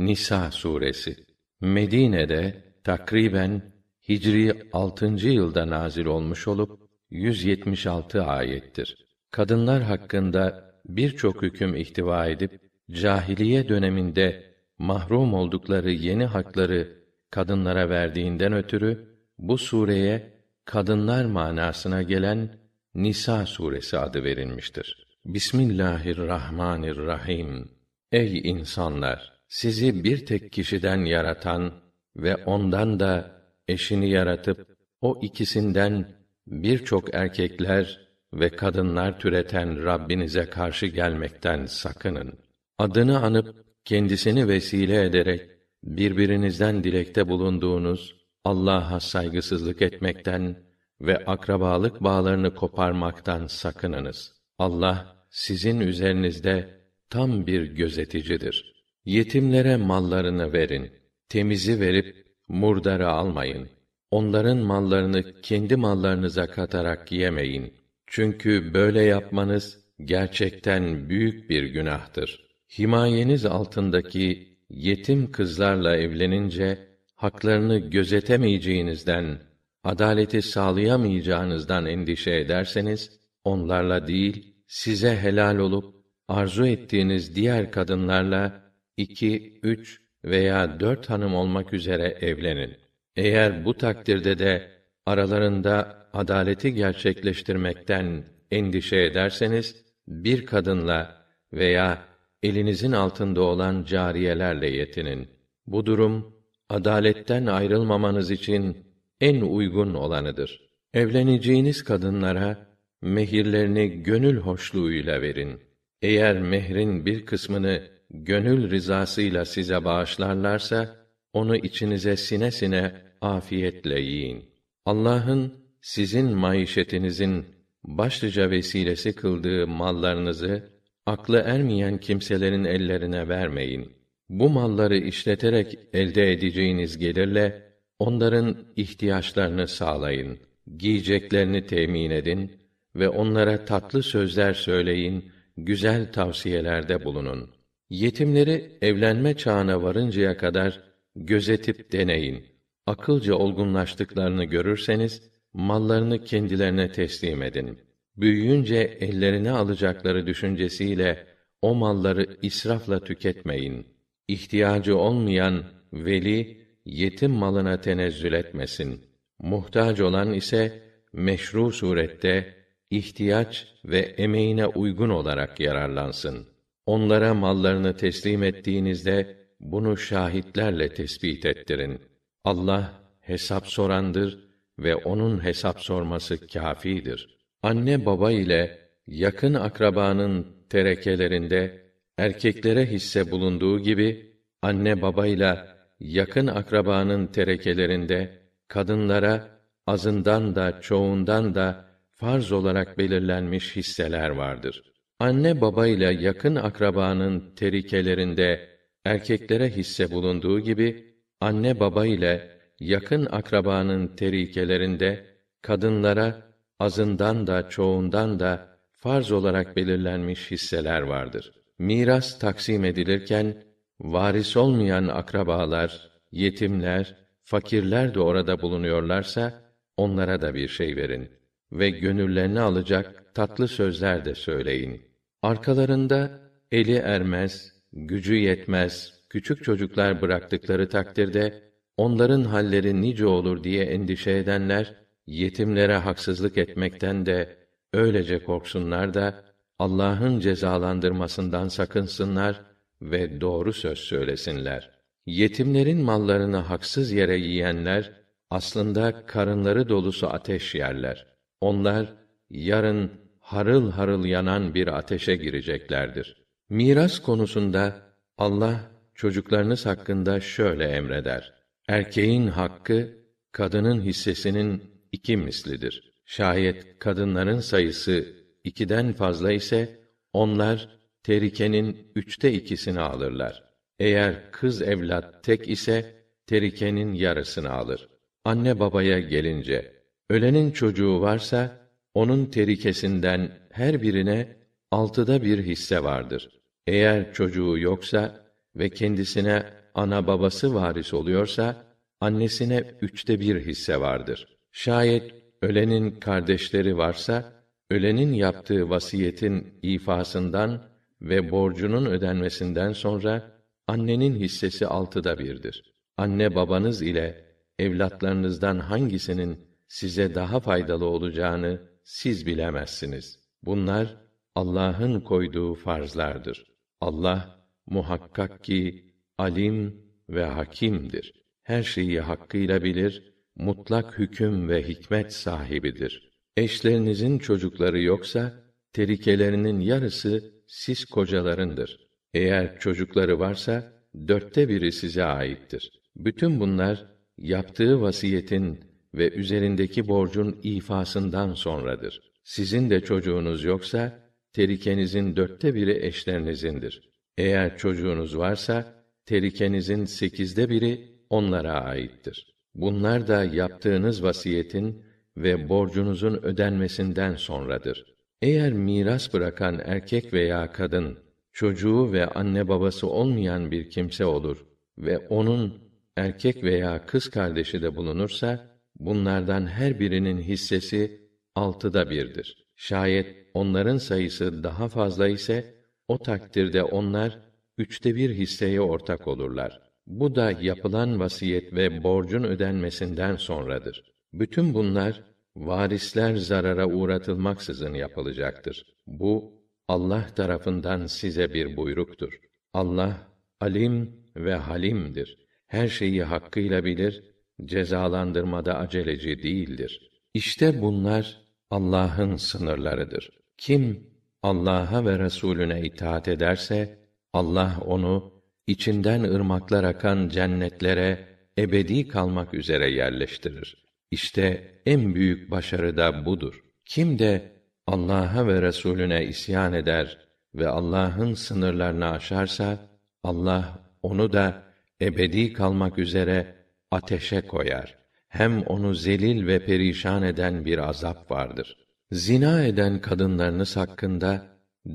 Nisa suresi Medine'de takriben Hicri 6. yılda nazil olmuş olup 176 ayettir. Kadınlar hakkında birçok hüküm ihtiva edip cahiliye döneminde mahrum oldukları yeni hakları kadınlara verdiğinden ötürü bu sureye kadınlar manasına gelen Nisa suresi adı verilmiştir. Bismillahirrahmanirrahim. Ey insanlar! Sizi bir tek kişiden yaratan ve ondan da eşini yaratıp o ikisinden birçok erkekler ve kadınlar türeten Rabbinize karşı gelmekten sakının. Adını anıp kendisini vesile ederek birbirinizden dilekte bulunduğunuz Allah'a saygısızlık etmekten ve akrabalık bağlarını koparmaktan sakınınız. Allah sizin üzerinizde tam bir gözeticidir. Yetimlere mallarını verin. Temizi verip murdarı almayın. Onların mallarını kendi mallarınıza katarak yemeyin. Çünkü böyle yapmanız gerçekten büyük bir günahtır. Himayeniz altındaki yetim kızlarla evlenince haklarını gözetemeyeceğinizden, adaleti sağlayamayacağınızdan endişe ederseniz onlarla değil, size helal olup arzu ettiğiniz diğer kadınlarla iki, üç veya dört hanım olmak üzere evlenin. Eğer bu takdirde de aralarında adaleti gerçekleştirmekten endişe ederseniz bir kadınla veya elinizin altında olan cariyelerle yetinin. Bu durum adaletten ayrılmamanız için en uygun olanıdır. Evleneceğiniz kadınlara mehirlerini gönül hoşluğuyla verin. Eğer mehrin bir kısmını gönül rızasıyla size bağışlarlarsa onu içinize sine sine afiyetle yiyin. Allah'ın sizin maişetinizin başlıca vesilesi kıldığı mallarınızı aklı ermeyen kimselerin ellerine vermeyin. Bu malları işleterek elde edeceğiniz gelirle onların ihtiyaçlarını sağlayın. Giyeceklerini temin edin ve onlara tatlı sözler söyleyin, güzel tavsiyelerde bulunun. Yetimleri evlenme çağına varıncaya kadar gözetip deneyin. Akılca olgunlaştıklarını görürseniz mallarını kendilerine teslim edin. Büyüyünce ellerine alacakları düşüncesiyle o malları israfla tüketmeyin. İhtiyacı olmayan veli yetim malına tenezzül etmesin. Muhtaç olan ise meşru surette ihtiyaç ve emeğine uygun olarak yararlansın. Onlara mallarını teslim ettiğinizde bunu şahitlerle tespit ettirin. Allah hesap sorandır ve onun hesap sorması kâfidir. Anne baba ile yakın akrabanın terekelerinde erkeklere hisse bulunduğu gibi anne baba ile yakın akrabanın terekelerinde kadınlara azından da çoğundan da farz olarak belirlenmiş hisseler vardır. Anne baba ile yakın akrabanın terikelerinde erkeklere hisse bulunduğu gibi anne baba ile yakın akrabanın terikelerinde kadınlara azından da çoğundan da farz olarak belirlenmiş hisseler vardır. Miras taksim edilirken varis olmayan akrabalar, yetimler, fakirler de orada bulunuyorlarsa onlara da bir şey verin ve gönüllerini alacak tatlı sözler de söyleyin. Arkalarında eli ermez, gücü yetmez küçük çocuklar bıraktıkları takdirde onların halleri nice olur diye endişe edenler yetimlere haksızlık etmekten de öylece korksunlar da Allah'ın cezalandırmasından sakınsınlar ve doğru söz söylesinler. Yetimlerin mallarını haksız yere yiyenler aslında karınları dolusu ateş yerler. Onlar yarın harıl harıl yanan bir ateşe gireceklerdir. Miras konusunda Allah çocuklarınız hakkında şöyle emreder. Erkeğin hakkı kadının hissesinin iki mislidir. Şayet kadınların sayısı ikiden fazla ise onlar terikenin üçte ikisini alırlar. Eğer kız evlat tek ise terikenin yarısını alır. Anne babaya gelince ölenin çocuğu varsa onun terikesinden her birine altıda bir hisse vardır. Eğer çocuğu yoksa ve kendisine ana babası varis oluyorsa, annesine üçte bir hisse vardır. Şayet ölenin kardeşleri varsa, ölenin yaptığı vasiyetin ifasından ve borcunun ödenmesinden sonra, annenin hissesi altıda birdir. Anne babanız ile evlatlarınızdan hangisinin size daha faydalı olacağını siz bilemezsiniz. Bunlar Allah'ın koyduğu farzlardır. Allah muhakkak ki alim ve hakimdir. Her şeyi hakkıyla bilir, mutlak hüküm ve hikmet sahibidir. Eşlerinizin çocukları yoksa terikelerinin yarısı siz kocalarındır. Eğer çocukları varsa dörtte biri size aittir. Bütün bunlar yaptığı vasiyetin ve üzerindeki borcun ifasından sonradır. Sizin de çocuğunuz yoksa terikenizin dörtte biri eşlerinizin,dir. Eğer çocuğunuz varsa terikenizin sekizde biri onlara aittir. Bunlar da yaptığınız vasiyetin ve borcunuzun ödenmesinden sonradır. Eğer miras bırakan erkek veya kadın çocuğu ve anne babası olmayan bir kimse olur ve onun erkek veya kız kardeşi de bulunursa bunlardan her birinin hissesi altıda birdir. Şayet onların sayısı daha fazla ise o takdirde onlar üçte bir hisseye ortak olurlar. Bu da yapılan vasiyet ve borcun ödenmesinden sonradır. Bütün bunlar varisler zarara uğratılmaksızın yapılacaktır. Bu Allah tarafından size bir buyruktur. Allah alim ve halimdir. Her şeyi hakkıyla bilir, cezalandırmada aceleci değildir. İşte bunlar Allah'ın sınırlarıdır. Kim Allah'a ve Resulüne itaat ederse Allah onu içinden ırmaklar akan cennetlere ebedi kalmak üzere yerleştirir. İşte en büyük başarı da budur. Kim de Allah'a ve Resulüne isyan eder ve Allah'ın sınırlarını aşarsa Allah onu da ebedi kalmak üzere ateşe koyar. Hem onu zelil ve perişan eden bir azap vardır. Zina eden kadınlarınız hakkında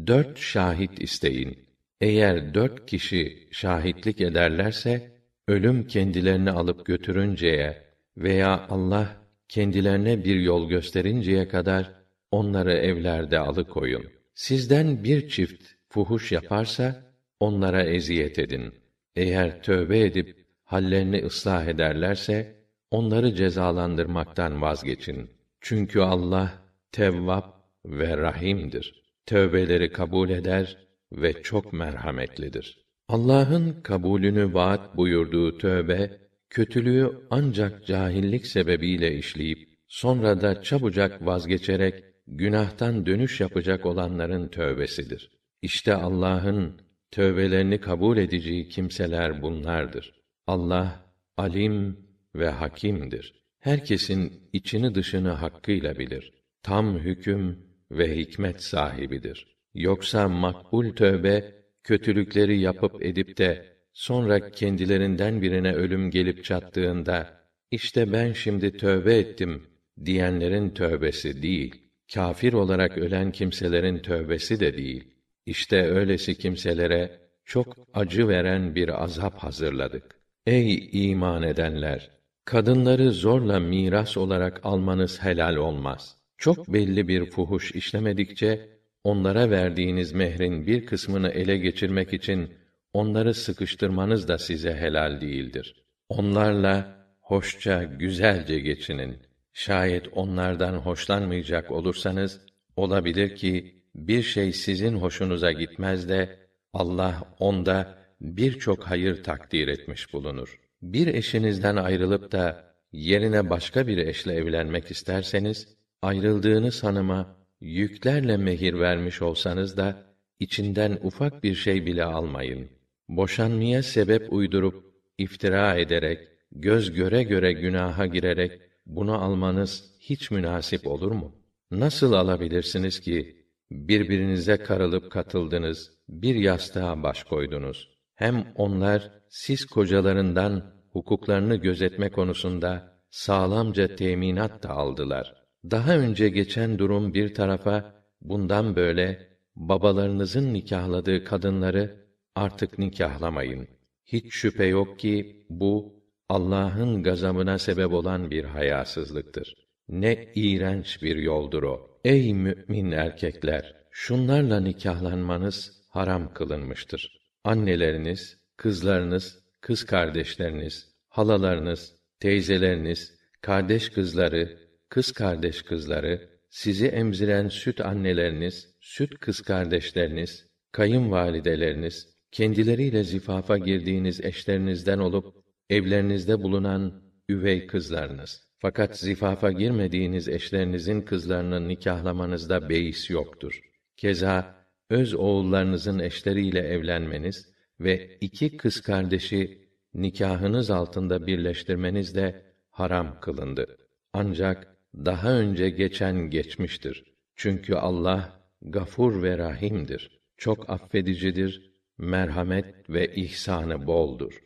dört şahit isteyin. Eğer dört kişi şahitlik ederlerse, ölüm kendilerini alıp götürünceye veya Allah kendilerine bir yol gösterinceye kadar onları evlerde alıkoyun. Sizden bir çift fuhuş yaparsa onlara eziyet edin. Eğer tövbe edip hallerini ıslah ederlerse onları cezalandırmaktan vazgeçin. Çünkü Allah Tevvap ve Rahim'dir. Tövbeleri kabul eder ve çok merhametlidir. Allah'ın kabulünü vaat buyurduğu tövbe, kötülüğü ancak cahillik sebebiyle işleyip, sonra da çabucak vazgeçerek, günahtan dönüş yapacak olanların tövbesidir. İşte Allah'ın tövbelerini kabul edeceği kimseler bunlardır. Allah, alim ve hakimdir. Herkesin içini dışını hakkıyla bilir. Tam hüküm ve hikmet sahibidir. Yoksa makbul tövbe kötülükleri yapıp edip de sonra kendilerinden birine ölüm gelip çattığında işte ben şimdi tövbe ettim diyenlerin tövbesi değil. Kafir olarak ölen kimselerin tövbesi de değil. İşte öylesi kimselere çok acı veren bir azap hazırladık. Ey iman edenler! Kadınları zorla miras olarak almanız helal olmaz. Çok belli bir fuhuş işlemedikçe onlara verdiğiniz mehrin bir kısmını ele geçirmek için onları sıkıştırmanız da size helal değildir. Onlarla hoşça, güzelce geçinin. Şayet onlardan hoşlanmayacak olursanız olabilir ki bir şey sizin hoşunuza gitmez de Allah onda birçok hayır takdir etmiş bulunur. Bir eşinizden ayrılıp da yerine başka bir eşle evlenmek isterseniz ayrıldığınız hanıma yüklerle mehir vermiş olsanız da içinden ufak bir şey bile almayın. Boşanmaya sebep uydurup iftira ederek göz göre göre günaha girerek bunu almanız hiç münasip olur mu? Nasıl alabilirsiniz ki birbirinize karılıp katıldınız, bir yastığa baş koydunuz. Hem onlar siz kocalarından hukuklarını gözetme konusunda sağlamca teminat da aldılar. Daha önce geçen durum bir tarafa, bundan böyle babalarınızın nikahladığı kadınları artık nikahlamayın. Hiç şüphe yok ki bu Allah'ın gazabına sebep olan bir hayasızlıktır. Ne iğrenç bir yoldur o. Ey mümin erkekler, şunlarla nikahlanmanız haram kılınmıştır. Anneleriniz, kızlarınız, kız kardeşleriniz, halalarınız, teyzeleriniz, kardeş kızları, kız kardeş kızları, sizi emziren süt anneleriniz, süt kız kardeşleriniz, kayınvalideleriniz, kendileriyle zifafa girdiğiniz eşlerinizden olup evlerinizde bulunan üvey kızlarınız. Fakat zifafa girmediğiniz eşlerinizin kızlarını nikahlamanızda beis yoktur. Keza öz oğullarınızın eşleriyle evlenmeniz ve iki kız kardeşi nikahınız altında birleştirmeniz de haram kılındı. Ancak daha önce geçen geçmiştir. Çünkü Allah gafur ve rahimdir. Çok affedicidir, merhamet ve ihsanı boldur.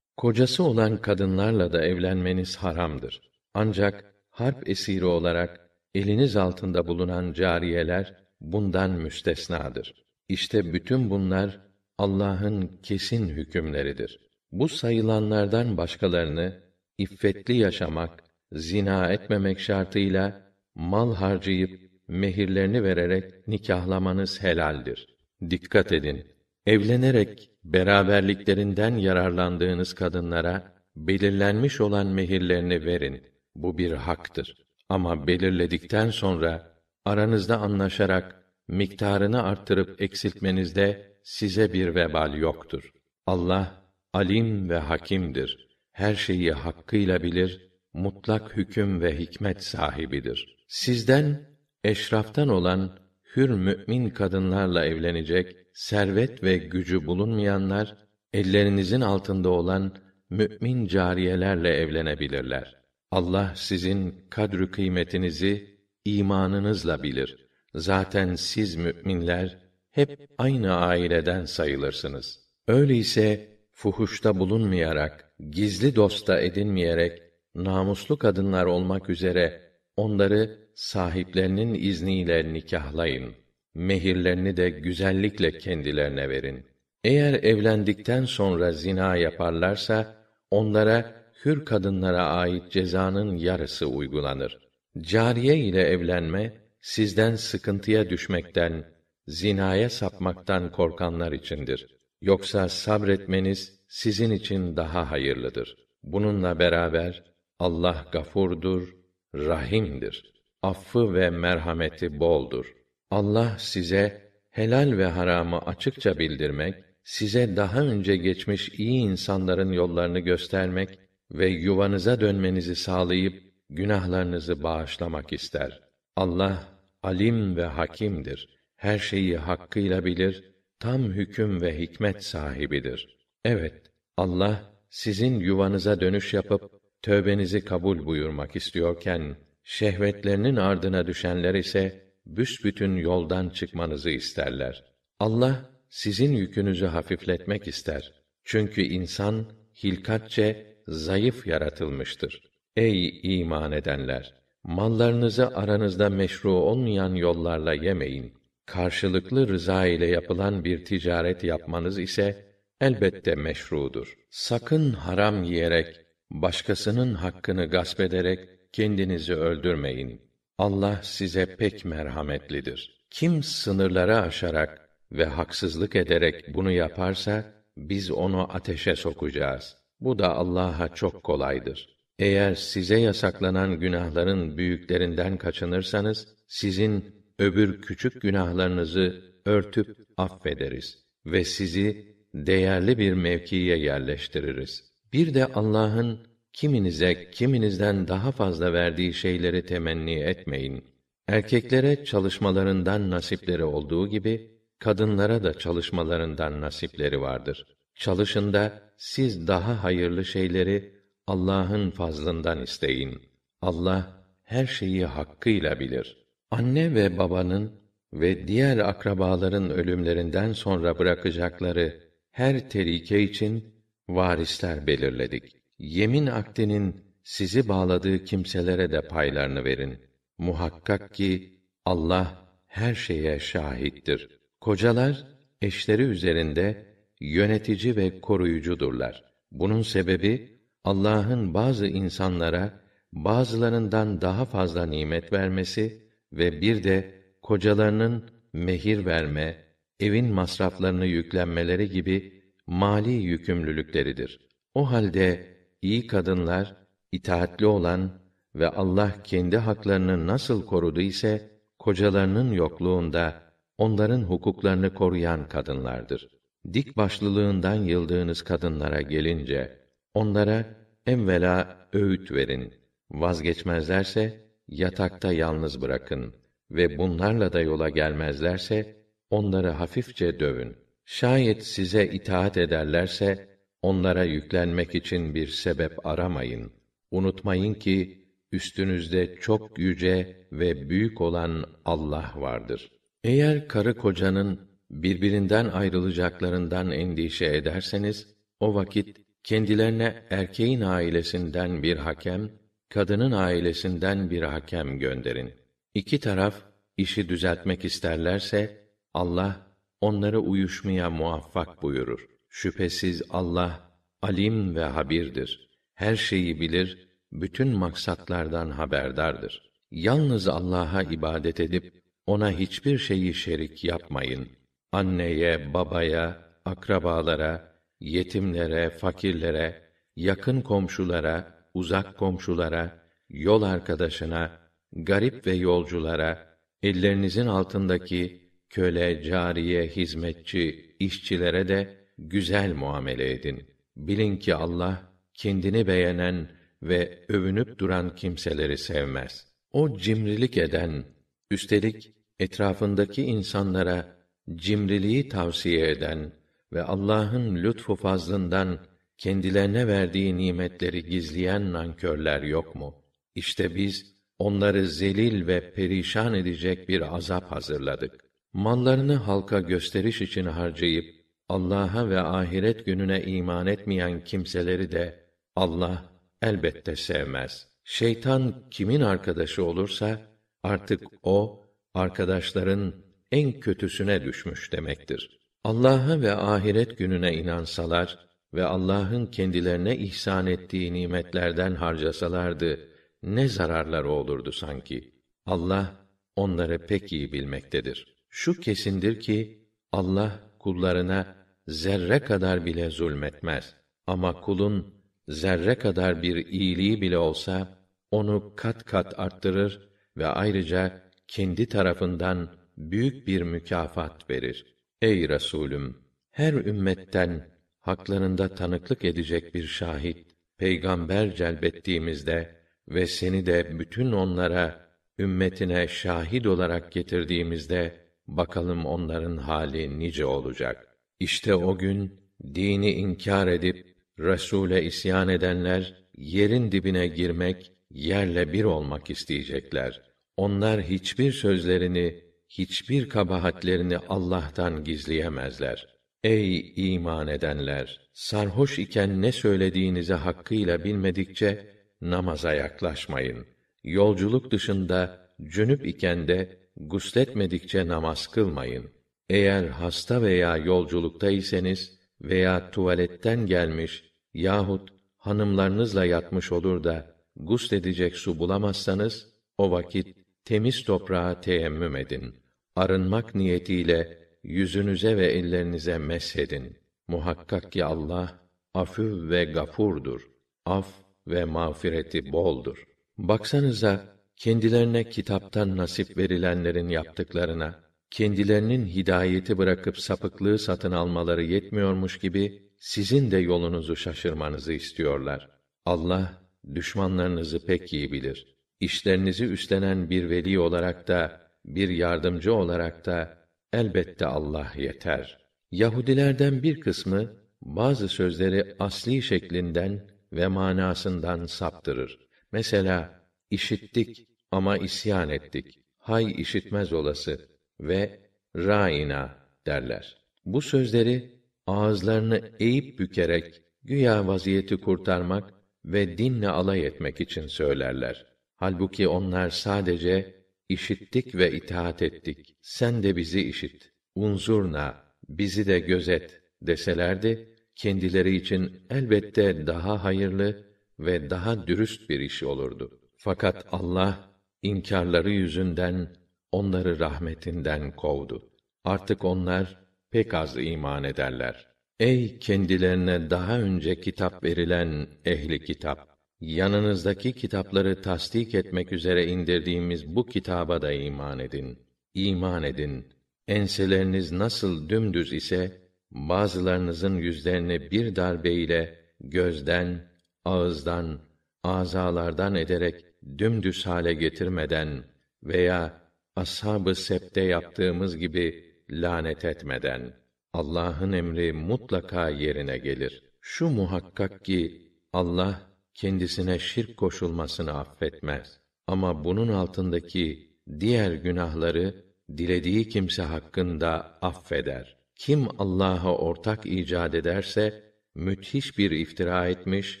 Kocası olan kadınlarla da evlenmeniz haramdır. Ancak harp esiri olarak eliniz altında bulunan cariyeler bundan müstesnadır. İşte bütün bunlar Allah'ın kesin hükümleridir. Bu sayılanlardan başkalarını iffetli yaşamak, zina etmemek şartıyla mal harcayıp mehirlerini vererek nikahlamanız helaldir. Dikkat edin. Evlenerek beraberliklerinden yararlandığınız kadınlara belirlenmiş olan mehirlerini verin. Bu bir haktır. Ama belirledikten sonra aranızda anlaşarak miktarını arttırıp eksiltmenizde size bir vebal yoktur. Allah alim ve hakimdir. Her şeyi hakkıyla bilir, mutlak hüküm ve hikmet sahibidir. Sizden eşraftan olan hür mümin kadınlarla evlenecek servet ve gücü bulunmayanlar ellerinizin altında olan mümin cariyelerle evlenebilirler. Allah sizin kadrü kıymetinizi imanınızla bilir. Zaten siz müminler hep aynı aileden sayılırsınız. Öyleyse fuhuşta bulunmayarak, gizli dosta edinmeyerek namuslu kadınlar olmak üzere onları sahiplerinin izniyle nikahlayın. Mehirlerini de güzellikle kendilerine verin. Eğer evlendikten sonra zina yaparlarsa onlara hür kadınlara ait cezanın yarısı uygulanır. Cariye ile evlenme sizden sıkıntıya düşmekten, zinaya sapmaktan korkanlar içindir. Yoksa sabretmeniz sizin için daha hayırlıdır. Bununla beraber Allah gafurdur, rahimdir. Affı ve merhameti boldur. Allah size helal ve haramı açıkça bildirmek, size daha önce geçmiş iyi insanların yollarını göstermek ve yuvanıza dönmenizi sağlayıp günahlarınızı bağışlamak ister. Allah alim ve hakimdir. Her şeyi hakkıyla bilir, tam hüküm ve hikmet sahibidir. Evet, Allah sizin yuvanıza dönüş yapıp tövbenizi kabul buyurmak istiyorken şehvetlerinin ardına düşenler ise büsbütün yoldan çıkmanızı isterler. Allah sizin yükünüzü hafifletmek ister. Çünkü insan hilkatçe zayıf yaratılmıştır. Ey iman edenler, mallarınızı aranızda meşru olmayan yollarla yemeyin. Karşılıklı rıza ile yapılan bir ticaret yapmanız ise elbette meşrudur. Sakın haram yiyerek, başkasının hakkını gasp ederek kendinizi öldürmeyin. Allah size pek merhametlidir. Kim sınırları aşarak ve haksızlık ederek bunu yaparsa biz onu ateşe sokacağız. Bu da Allah'a çok kolaydır. Eğer size yasaklanan günahların büyüklerinden kaçınırsanız sizin öbür küçük günahlarınızı örtüp affederiz ve sizi değerli bir mevkiye yerleştiririz. Bir de Allah'ın kiminize kiminizden daha fazla verdiği şeyleri temenni etmeyin. Erkeklere çalışmalarından nasipleri olduğu gibi kadınlara da çalışmalarından nasipleri vardır. Çalışın da siz daha hayırlı şeyleri Allah'ın fazlından isteyin. Allah her şeyi hakkıyla bilir. Anne ve babanın ve diğer akrabaların ölümlerinden sonra bırakacakları her terike için varisler belirledik. Yemin akdinin sizi bağladığı kimselere de paylarını verin. Muhakkak ki Allah her şeye şahittir. Kocalar eşleri üzerinde yönetici ve koruyucudurlar. Bunun sebebi Allah'ın bazı insanlara bazılarından daha fazla nimet vermesi ve bir de kocalarının mehir verme, evin masraflarını yüklenmeleri gibi mali yükümlülükleridir. O halde iyi kadınlar itaatli olan ve Allah kendi haklarını nasıl korudu ise kocalarının yokluğunda onların hukuklarını koruyan kadınlardır. Dik başlılığından yıldığınız kadınlara gelince onlara evvela öğüt verin. Vazgeçmezlerse yatakta yalnız bırakın ve bunlarla da yola gelmezlerse onları hafifçe dövün. Şayet size itaat ederlerse onlara yüklenmek için bir sebep aramayın. Unutmayın ki üstünüzde çok yüce ve büyük olan Allah vardır. Eğer karı kocanın birbirinden ayrılacaklarından endişe ederseniz o vakit kendilerine erkeğin ailesinden bir hakem, kadının ailesinden bir hakem gönderin. İki taraf işi düzeltmek isterlerse Allah onları uyuşmaya muvaffak buyurur. Şüphesiz Allah alim ve habirdir. Her şeyi bilir, bütün maksatlardan haberdardır. Yalnız Allah'a ibadet edip ona hiçbir şeyi şerik yapmayın. Anneye, babaya, akrabalara, yetimlere, fakirlere, yakın komşulara, uzak komşulara, yol arkadaşına, garip ve yolculara, ellerinizin altındaki köle, cariye, hizmetçi, işçilere de güzel muamele edin. Bilin ki Allah kendini beğenen ve övünüp duran kimseleri sevmez. O cimrilik eden, üstelik etrafındaki insanlara cimriliği tavsiye eden ve Allah'ın lütfu fazlından kendilerine verdiği nimetleri gizleyen nankörler yok mu? İşte biz onları zelil ve perişan edecek bir azap hazırladık. Mallarını halka gösteriş için harcayıp Allah'a ve ahiret gününe iman etmeyen kimseleri de Allah elbette sevmez. Şeytan kimin arkadaşı olursa artık o arkadaşların en kötüsüne düşmüş demektir. Allah'a ve ahiret gününe inansalar ve Allah'ın kendilerine ihsan ettiği nimetlerden harcasalardı ne zararları olurdu sanki. Allah onları pek iyi bilmektedir. Şu kesindir ki Allah kullarına zerre kadar bile zulmetmez. Ama kulun zerre kadar bir iyiliği bile olsa onu kat kat arttırır ve ayrıca kendi tarafından büyük bir mükafat verir. Ey Resulüm, her ümmetten haklarında tanıklık edecek bir şahit, peygamber celbettiğimizde ve seni de bütün onlara ümmetine şahit olarak getirdiğimizde bakalım onların hali nice olacak. İşte o gün dini inkar edip Resûle isyan edenler yerin dibine girmek, yerle bir olmak isteyecekler. Onlar hiçbir sözlerini, hiçbir kabahatlerini Allah'tan gizleyemezler. Ey iman edenler! Sarhoş iken ne söylediğinizi hakkıyla bilmedikçe namaza yaklaşmayın. Yolculuk dışında cünüp iken de gusletmedikçe namaz kılmayın. Eğer hasta veya yolculukta iseniz veya tuvaletten gelmiş yahut hanımlarınızla yatmış olur da gusledecek su bulamazsanız o vakit temiz toprağa teyemmüm edin. Arınmak niyetiyle yüzünüze ve ellerinize meshedin. Muhakkak ki Allah afü ve gafurdur. Af ve mağfireti boldur. Baksanıza kendilerine kitaptan nasip verilenlerin yaptıklarına kendilerinin hidayeti bırakıp sapıklığı satın almaları yetmiyormuş gibi sizin de yolunuzu şaşırmanızı istiyorlar. Allah düşmanlarınızı pek iyi bilir. İşlerinizi üstlenen bir veli olarak da bir yardımcı olarak da elbette Allah yeter. Yahudilerden bir kısmı bazı sözleri asli şeklinden ve manasından saptırır. Mesela işittik ama isyan ettik. Hay işitmez olası ve raina derler. Bu sözleri ağızlarını eğip bükerek güya vaziyeti kurtarmak ve dinle alay etmek için söylerler. Halbuki onlar sadece işittik ve itaat ettik. Sen de bizi işit. Unzurna, bizi de gözet deselerdi, kendileri için elbette daha hayırlı ve daha dürüst bir iş olurdu. Fakat Allah inkarları yüzünden onları rahmetinden kovdu. Artık onlar pek az iman ederler. Ey kendilerine daha önce kitap verilen ehli kitap! Yanınızdaki kitapları tasdik etmek üzere indirdiğimiz bu kitaba da iman edin. İman edin. Enseleriniz nasıl dümdüz ise, bazılarınızın yüzlerini bir darbe ile gözden, ağızdan, azalardan ederek dümdüz hale getirmeden veya ashab-ı septe yaptığımız gibi lanet etmeden Allah'ın emri mutlaka yerine gelir. Şu muhakkak ki Allah kendisine şirk koşulmasını affetmez. Ama bunun altındaki diğer günahları dilediği kimse hakkında affeder. Kim Allah'a ortak icat ederse müthiş bir iftira etmiş,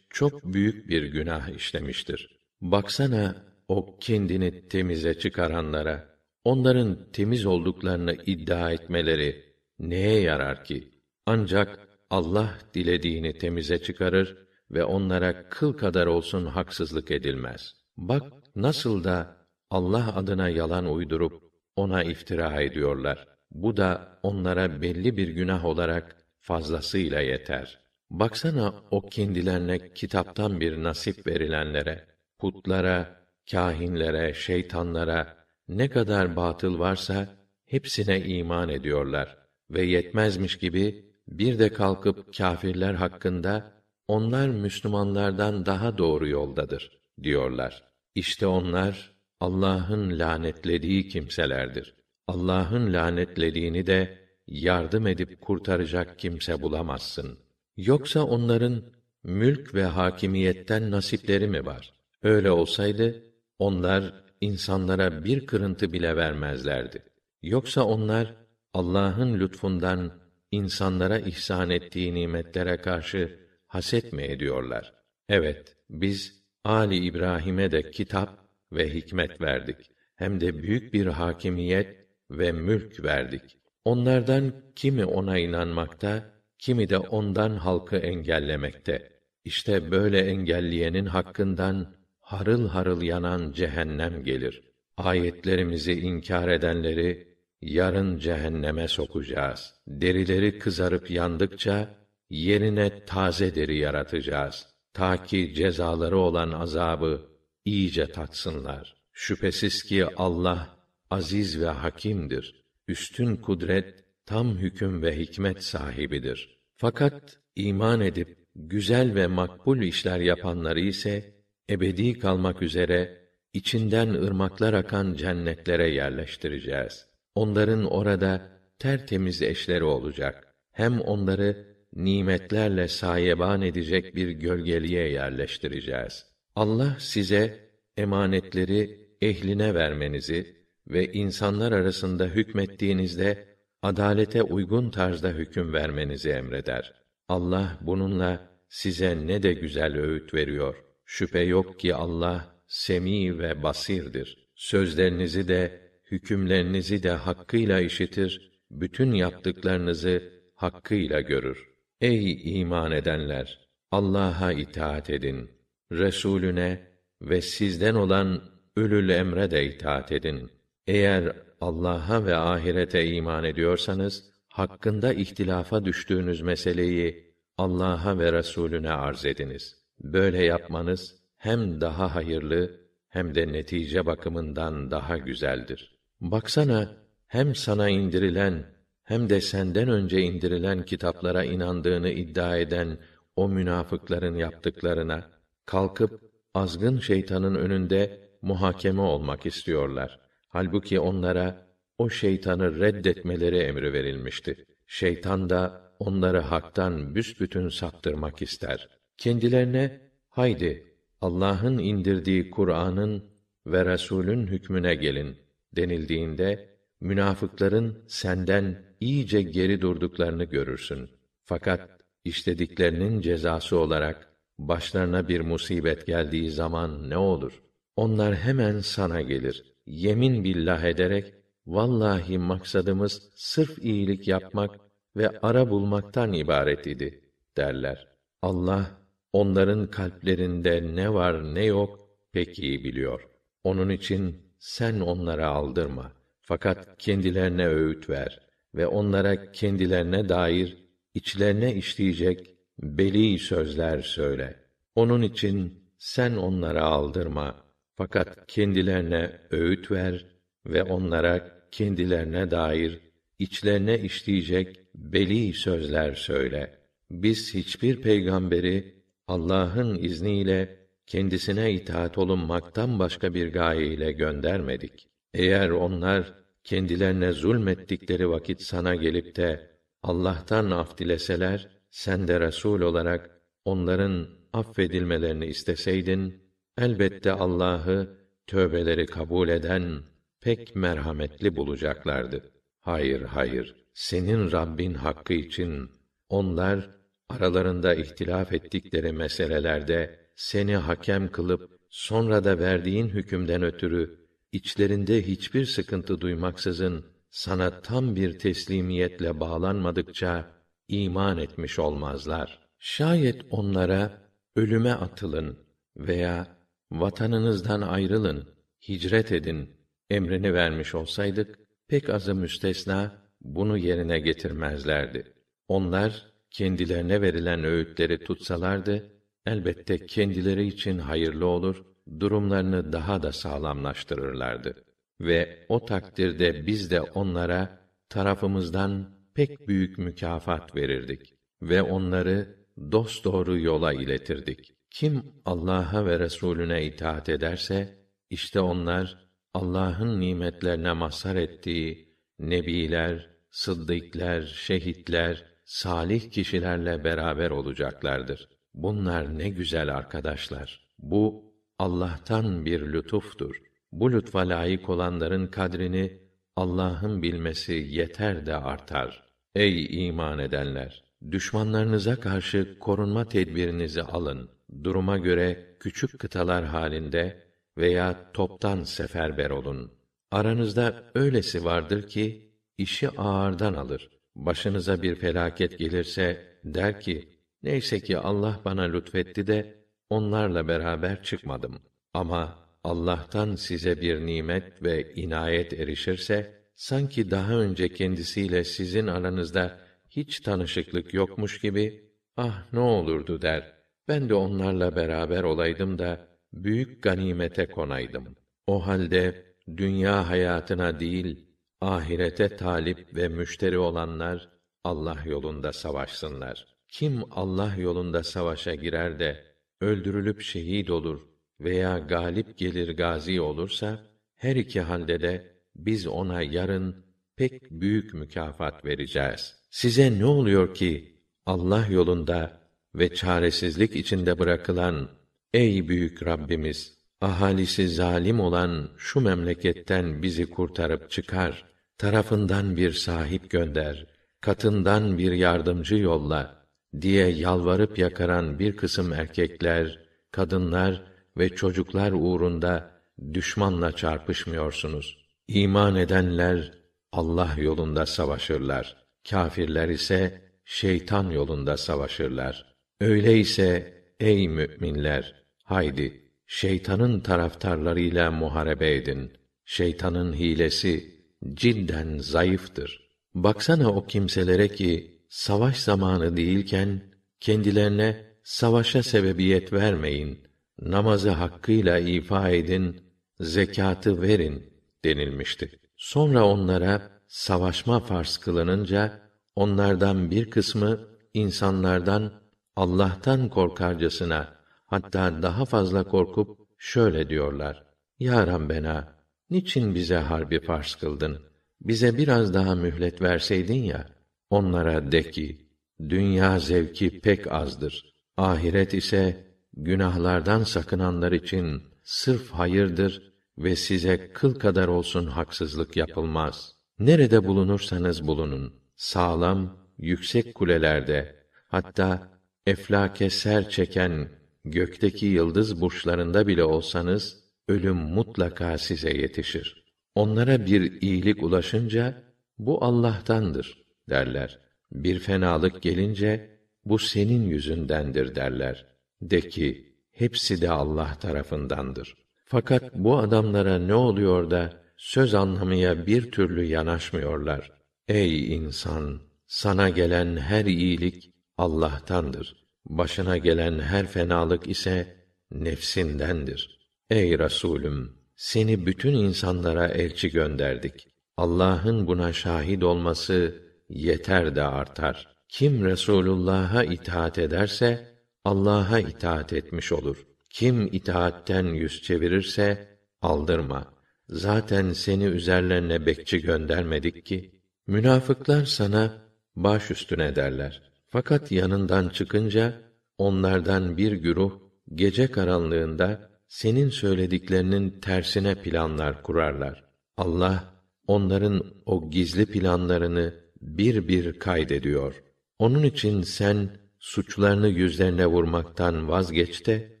çok büyük bir günah işlemiştir. Baksana o kendini temize çıkaranlara, onların temiz olduklarını iddia etmeleri neye yarar ki? Ancak Allah dilediğini temize çıkarır ve onlara kıl kadar olsun haksızlık edilmez. Bak nasıl da Allah adına yalan uydurup ona iftira ediyorlar. Bu da onlara belli bir günah olarak fazlasıyla yeter. Baksana o kendilerine kitaptan bir nasip verilenlere, putlara, kahinlere, şeytanlara ne kadar batıl varsa hepsine iman ediyorlar ve yetmezmiş gibi bir de kalkıp kâfirler hakkında onlar Müslümanlardan daha doğru yoldadır diyorlar. İşte onlar Allah'ın lanetlediği kimselerdir. Allah'ın lanetlediğini de yardım edip kurtaracak kimse bulamazsın. Yoksa onların mülk ve hakimiyetten nasipleri mi var? Öyle olsaydı onlar insanlara bir kırıntı bile vermezlerdi. Yoksa onlar Allah'ın lütfundan insanlara ihsan ettiği nimetlere karşı haset mi ediyorlar? Evet, biz Ali İbrahim'e de kitap ve hikmet verdik. Hem de büyük bir hakimiyet ve mülk verdik. Onlardan kimi ona inanmakta, kimi de ondan halkı engellemekte. İşte böyle engelleyenin hakkından harıl harıl yanan cehennem gelir. Ayetlerimizi inkar edenleri yarın cehenneme sokacağız. Derileri kızarıp yandıkça yerine taze deri yaratacağız. Ta ki cezaları olan azabı iyice tatsınlar. Şüphesiz ki Allah aziz ve hakimdir. Üstün kudret, tam hüküm ve hikmet sahibidir. Fakat iman edip güzel ve makbul işler yapanları ise ebedi kalmak üzere içinden ırmaklar akan cennetlere yerleştireceğiz. Onların orada tertemiz eşleri olacak. Hem onları nimetlerle sayeban edecek bir gölgeliğe yerleştireceğiz. Allah size emanetleri ehline vermenizi ve insanlar arasında hükmettiğinizde adalete uygun tarzda hüküm vermenizi emreder. Allah bununla size ne de güzel öğüt veriyor. Şüphe yok ki Allah semi ve basirdir. Sözlerinizi de hükümlerinizi de hakkıyla işitir, bütün yaptıklarınızı hakkıyla görür. Ey iman edenler! Allah'a itaat edin. Resulüne ve sizden olan ölül emre de itaat edin. Eğer Allah'a ve ahirete iman ediyorsanız, hakkında ihtilafa düştüğünüz meseleyi Allah'a ve Resulüne arz ediniz. Böyle yapmanız hem daha hayırlı hem de netice bakımından daha güzeldir. Baksana hem sana indirilen hem de senden önce indirilen kitaplara inandığını iddia eden o münafıkların yaptıklarına kalkıp azgın şeytanın önünde muhakeme olmak istiyorlar. Halbuki onlara o şeytanı reddetmeleri emri verilmişti. Şeytan da onları haktan büsbütün saptırmak ister. Kendilerine haydi Allah'ın indirdiği Kur'an'ın ve Resul'ün hükmüne gelin denildiğinde münafıkların senden iyice geri durduklarını görürsün. Fakat işlediklerinin cezası olarak başlarına bir musibet geldiği zaman ne olur? Onlar hemen sana gelir. Yemin billah ederek vallahi maksadımız sırf iyilik yapmak ve ara bulmaktan ibaret idi derler. Allah onların kalplerinde ne var ne yok pek iyi biliyor. Onun için sen onlara aldırma. Fakat kendilerine öğüt ver ve onlara kendilerine dair içlerine işleyecek beli sözler söyle. Onun için sen onlara aldırma. Fakat kendilerine öğüt ver ve onlara kendilerine dair içlerine işleyecek beli sözler söyle. Biz hiçbir peygamberi Allah'ın izniyle kendisine itaat olunmaktan başka bir gaye ile göndermedik. Eğer onlar kendilerine zulmettikleri vakit sana gelip de Allah'tan af dileseler, sen de Resul olarak onların affedilmelerini isteseydin, elbette Allah'ı tövbeleri kabul eden pek merhametli bulacaklardı. Hayır, hayır. Senin Rabbin hakkı için onlar aralarında ihtilaf ettikleri meselelerde seni hakem kılıp sonra da verdiğin hükümden ötürü içlerinde hiçbir sıkıntı duymaksızın sana tam bir teslimiyetle bağlanmadıkça iman etmiş olmazlar. Şayet onlara ölüme atılın veya vatanınızdan ayrılın, hicret edin emrini vermiş olsaydık pek azı müstesna bunu yerine getirmezlerdi. Onlar kendilerine verilen öğütleri tutsalardı elbette kendileri için hayırlı olur, durumlarını daha da sağlamlaştırırlardı. Ve o takdirde biz de onlara tarafımızdan pek büyük mükafat verirdik ve onları dosdoğru yola iletirdik. Kim Allah'a ve Resulüne itaat ederse işte onlar Allah'ın nimetlerine mazhar ettiği nebiler, sıddıklar, şehitler, salih kişilerle beraber olacaklardır. Bunlar ne güzel arkadaşlar. Bu Allah'tan bir lütuftur. Bu lütfa layık olanların kadrini Allah'ın bilmesi yeter de artar. Ey iman edenler! Düşmanlarınıza karşı korunma tedbirinizi alın. Duruma göre küçük kıtalar halinde veya toptan seferber olun. Aranızda öylesi vardır ki işi ağırdan alır. Başınıza bir felaket gelirse der ki: Neyse ki Allah bana lütfetti de onlarla beraber çıkmadım. Ama Allah'tan size bir nimet ve inayet erişirse sanki daha önce kendisiyle sizin aranızda hiç tanışıklık yokmuş gibi ah ne olurdu der. Ben de onlarla beraber olaydım da büyük ganimete konaydım. O halde dünya hayatına değil ahirete talip ve müşteri olanlar Allah yolunda savaşsınlar. Kim Allah yolunda savaşa girer de öldürülüp şehit olur veya galip gelir gazi olursa her iki halde de biz ona yarın pek büyük mükafat vereceğiz. Size ne oluyor ki Allah yolunda ve çaresizlik içinde bırakılan ey büyük Rabbimiz ahalisi zalim olan şu memleketten bizi kurtarıp çıkar tarafından bir sahip gönder katından bir yardımcı yolla diye yalvarıp yakaran bir kısım erkekler, kadınlar ve çocuklar uğrunda düşmanla çarpışmıyorsunuz. İman edenler Allah yolunda savaşırlar. Kâfirler ise şeytan yolunda savaşırlar. Öyleyse ey müminler, haydi şeytanın taraftarlarıyla muharebe edin. Şeytanın hilesi cidden zayıftır. Baksana o kimselere ki savaş zamanı değilken kendilerine savaşa sebebiyet vermeyin. Namazı hakkıyla ifa edin, zekatı verin denilmişti. Sonra onlara savaşma farz kılınınca onlardan bir kısmı insanlardan Allah'tan korkarcasına hatta daha fazla korkup şöyle diyorlar: Ya Rabbena, niçin bize harbi farz kıldın? Bize biraz daha mühlet verseydin ya. Onlara de ki, dünya zevki pek azdır. Ahiret ise günahlardan sakınanlar için sırf hayırdır ve size kıl kadar olsun haksızlık yapılmaz. Nerede bulunursanız bulunun, sağlam, yüksek kulelerde, hatta eflake ser çeken gökteki yıldız burçlarında bile olsanız, ölüm mutlaka size yetişir. Onlara bir iyilik ulaşınca, bu Allah'tandır derler. Bir fenalık gelince bu senin yüzündendir derler. De ki hepsi de Allah tarafındandır. Fakat bu adamlara ne oluyor da söz anlamaya bir türlü yanaşmıyorlar. Ey insan, sana gelen her iyilik Allah'tandır. Başına gelen her fenalık ise nefsindendir. Ey Resulüm, seni bütün insanlara elçi gönderdik. Allah'ın buna şahit olması yeter de artar. Kim Resulullah'a itaat ederse Allah'a itaat etmiş olur. Kim itaatten yüz çevirirse aldırma. Zaten seni üzerlerine bekçi göndermedik ki. Münafıklar sana baş üstüne derler. Fakat yanından çıkınca onlardan bir güruh gece karanlığında senin söylediklerinin tersine planlar kurarlar. Allah onların o gizli planlarını bir bir kaydediyor. Onun için sen suçlarını yüzlerine vurmaktan vazgeç de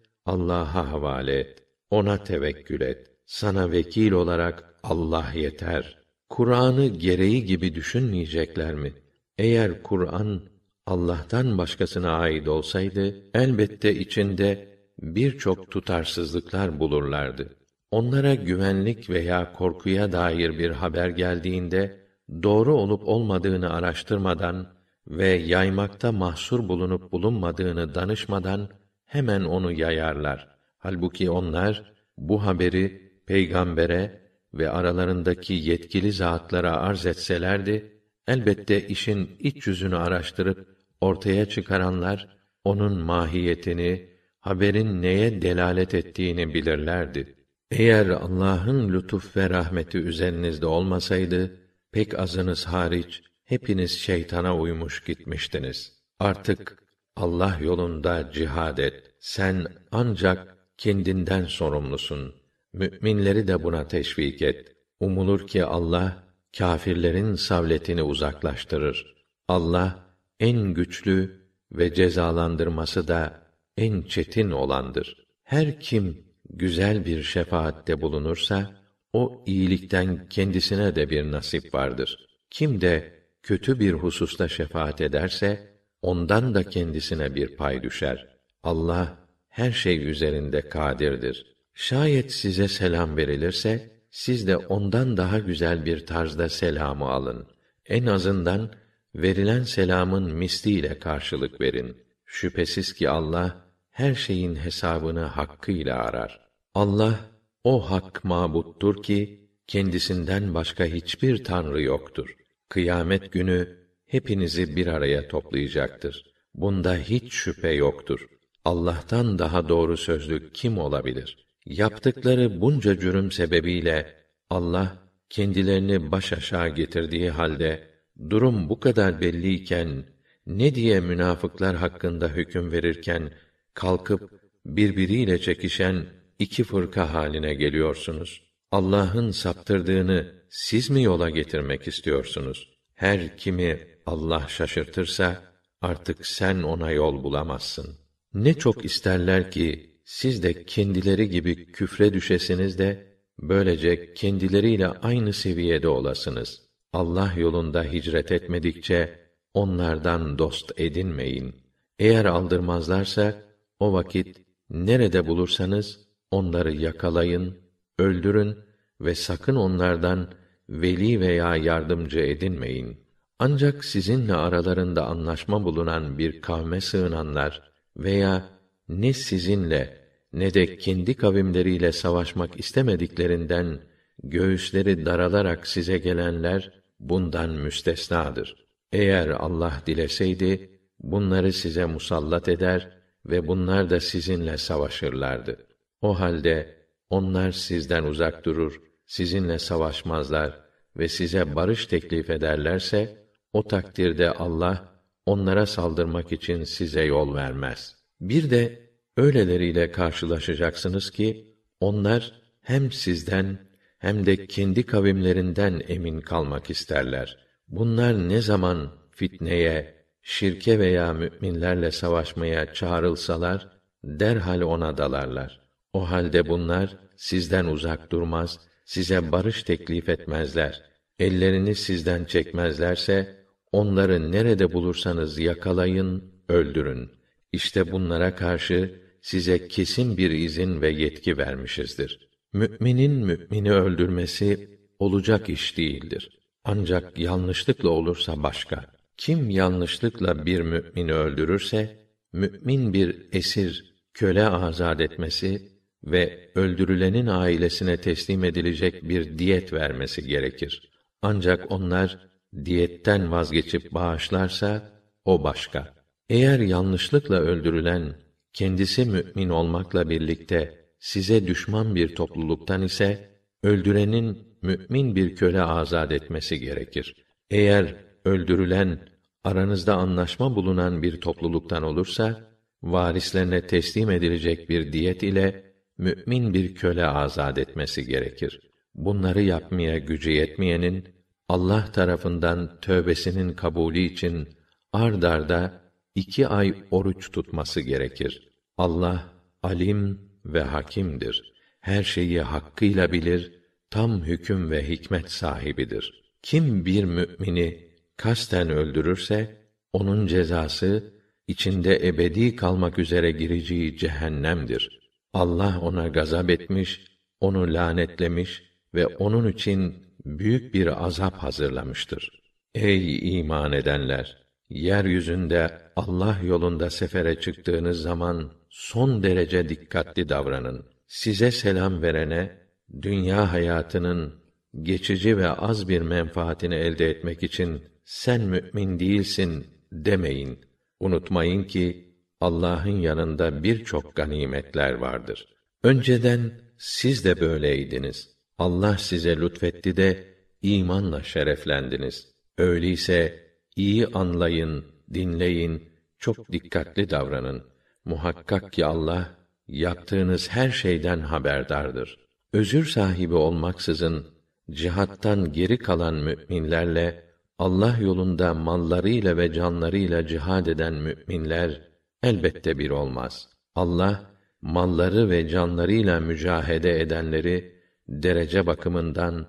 Allah'a havale et. Ona tevekkül et. Sana vekil olarak Allah yeter. Kur'an'ı gereği gibi düşünmeyecekler mi? Eğer Kur'an Allah'tan başkasına ait olsaydı elbette içinde birçok tutarsızlıklar bulurlardı. Onlara güvenlik veya korkuya dair bir haber geldiğinde doğru olup olmadığını araştırmadan ve yaymakta mahsur bulunup bulunmadığını danışmadan hemen onu yayarlar. Halbuki onlar bu haberi peygambere ve aralarındaki yetkili zatlara arz etselerdi elbette işin iç yüzünü araştırıp ortaya çıkaranlar onun mahiyetini, haberin neye delalet ettiğini bilirlerdi. Eğer Allah'ın lütuf ve rahmeti üzerinizde olmasaydı, pek azınız hariç hepiniz şeytana uymuş gitmiştiniz. Artık Allah yolunda cihad et. Sen ancak kendinden sorumlusun. Müminleri de buna teşvik et. Umulur ki Allah kâfirlerin savletini uzaklaştırır. Allah en güçlü ve cezalandırması da en çetin olandır. Her kim güzel bir şefaatte bulunursa o iyilikten kendisine de bir nasip vardır. Kim de kötü bir hususta şefaat ederse ondan da kendisine bir pay düşer. Allah her şey üzerinde kadirdir. Şayet size selam verilirse siz de ondan daha güzel bir tarzda selamı alın. En azından verilen selamın misliyle karşılık verin. Şüphesiz ki Allah her şeyin hesabını hakkıyla arar. Allah o hak mabuttur ki kendisinden başka hiçbir tanrı yoktur. Kıyamet günü hepinizi bir araya toplayacaktır. Bunda hiç şüphe yoktur. Allah'tan daha doğru sözlü kim olabilir? Yaptıkları bunca cürüm sebebiyle Allah kendilerini baş aşağı getirdiği halde durum bu kadar belliyken ne diye münafıklar hakkında hüküm verirken kalkıp birbiriyle çekişen iki fırka haline geliyorsunuz. Allah'ın saptırdığını siz mi yola getirmek istiyorsunuz? Her kimi Allah şaşırtırsa artık sen ona yol bulamazsın. Ne çok isterler ki siz de kendileri gibi küfre düşesiniz de böylece kendileriyle aynı seviyede olasınız. Allah yolunda hicret etmedikçe onlardan dost edinmeyin. Eğer aldırmazlarsa o vakit nerede bulursanız onları yakalayın, öldürün ve sakın onlardan veli veya yardımcı edinmeyin. Ancak sizinle aralarında anlaşma bulunan bir kavme sığınanlar veya ne sizinle ne de kendi kavimleriyle savaşmak istemediklerinden göğüsleri daralarak size gelenler bundan müstesnadır. Eğer Allah dileseydi bunları size musallat eder ve bunlar da sizinle savaşırlardı. O halde onlar sizden uzak durur, sizinle savaşmazlar ve size barış teklif ederlerse o takdirde Allah onlara saldırmak için size yol vermez. Bir de öyleleriyle karşılaşacaksınız ki onlar hem sizden hem de kendi kavimlerinden emin kalmak isterler. Bunlar ne zaman fitneye, şirke veya müminlerle savaşmaya çağrılsalar derhal ona dalarlar. O halde bunlar sizden uzak durmaz, size barış teklif etmezler. Ellerini sizden çekmezlerse onları nerede bulursanız yakalayın, öldürün. İşte bunlara karşı size kesin bir izin ve yetki vermişizdir. Müminin mümini öldürmesi olacak iş değildir. Ancak yanlışlıkla olursa başka. Kim yanlışlıkla bir mümini öldürürse, mümin bir esir, köle azad etmesi ve öldürülenin ailesine teslim edilecek bir diyet vermesi gerekir. Ancak onlar diyetten vazgeçip bağışlarsa o başka. Eğer yanlışlıkla öldürülen kendisi mümin olmakla birlikte size düşman bir topluluktan ise öldürenin mümin bir köle azad etmesi gerekir. Eğer öldürülen aranızda anlaşma bulunan bir topluluktan olursa varislerine teslim edilecek bir diyet ile mümin bir köle azad etmesi gerekir. Bunları yapmaya gücü yetmeyenin Allah tarafından tövbesinin kabulü için ard arda iki ay oruç tutması gerekir. Allah alim ve hakimdir. Her şeyi hakkıyla bilir, tam hüküm ve hikmet sahibidir. Kim bir mümini kasten öldürürse onun cezası içinde ebedi kalmak üzere gireceği cehennemdir. Allah ona gazap etmiş, onu lanetlemiş ve onun için büyük bir azap hazırlamıştır. Ey iman edenler! Yeryüzünde Allah yolunda sefere çıktığınız zaman son derece dikkatli davranın. Size selam verene dünya hayatının geçici ve az bir menfaatini elde etmek için sen mümin değilsin demeyin. Unutmayın ki Allah'ın yanında birçok ganimetler vardır. Önceden siz de böyleydiniz. Allah size lütfetti de imanla şereflendiniz. Öyleyse iyi anlayın, dinleyin, çok dikkatli davranın. Muhakkak ki Allah yaptığınız her şeyden haberdardır. Özür sahibi olmaksızın cihattan geri kalan müminlerle Allah yolunda mallarıyla ve canlarıyla cihad eden müminler elbette bir olmaz. Allah malları ve canlarıyla mücahede edenleri derece bakımından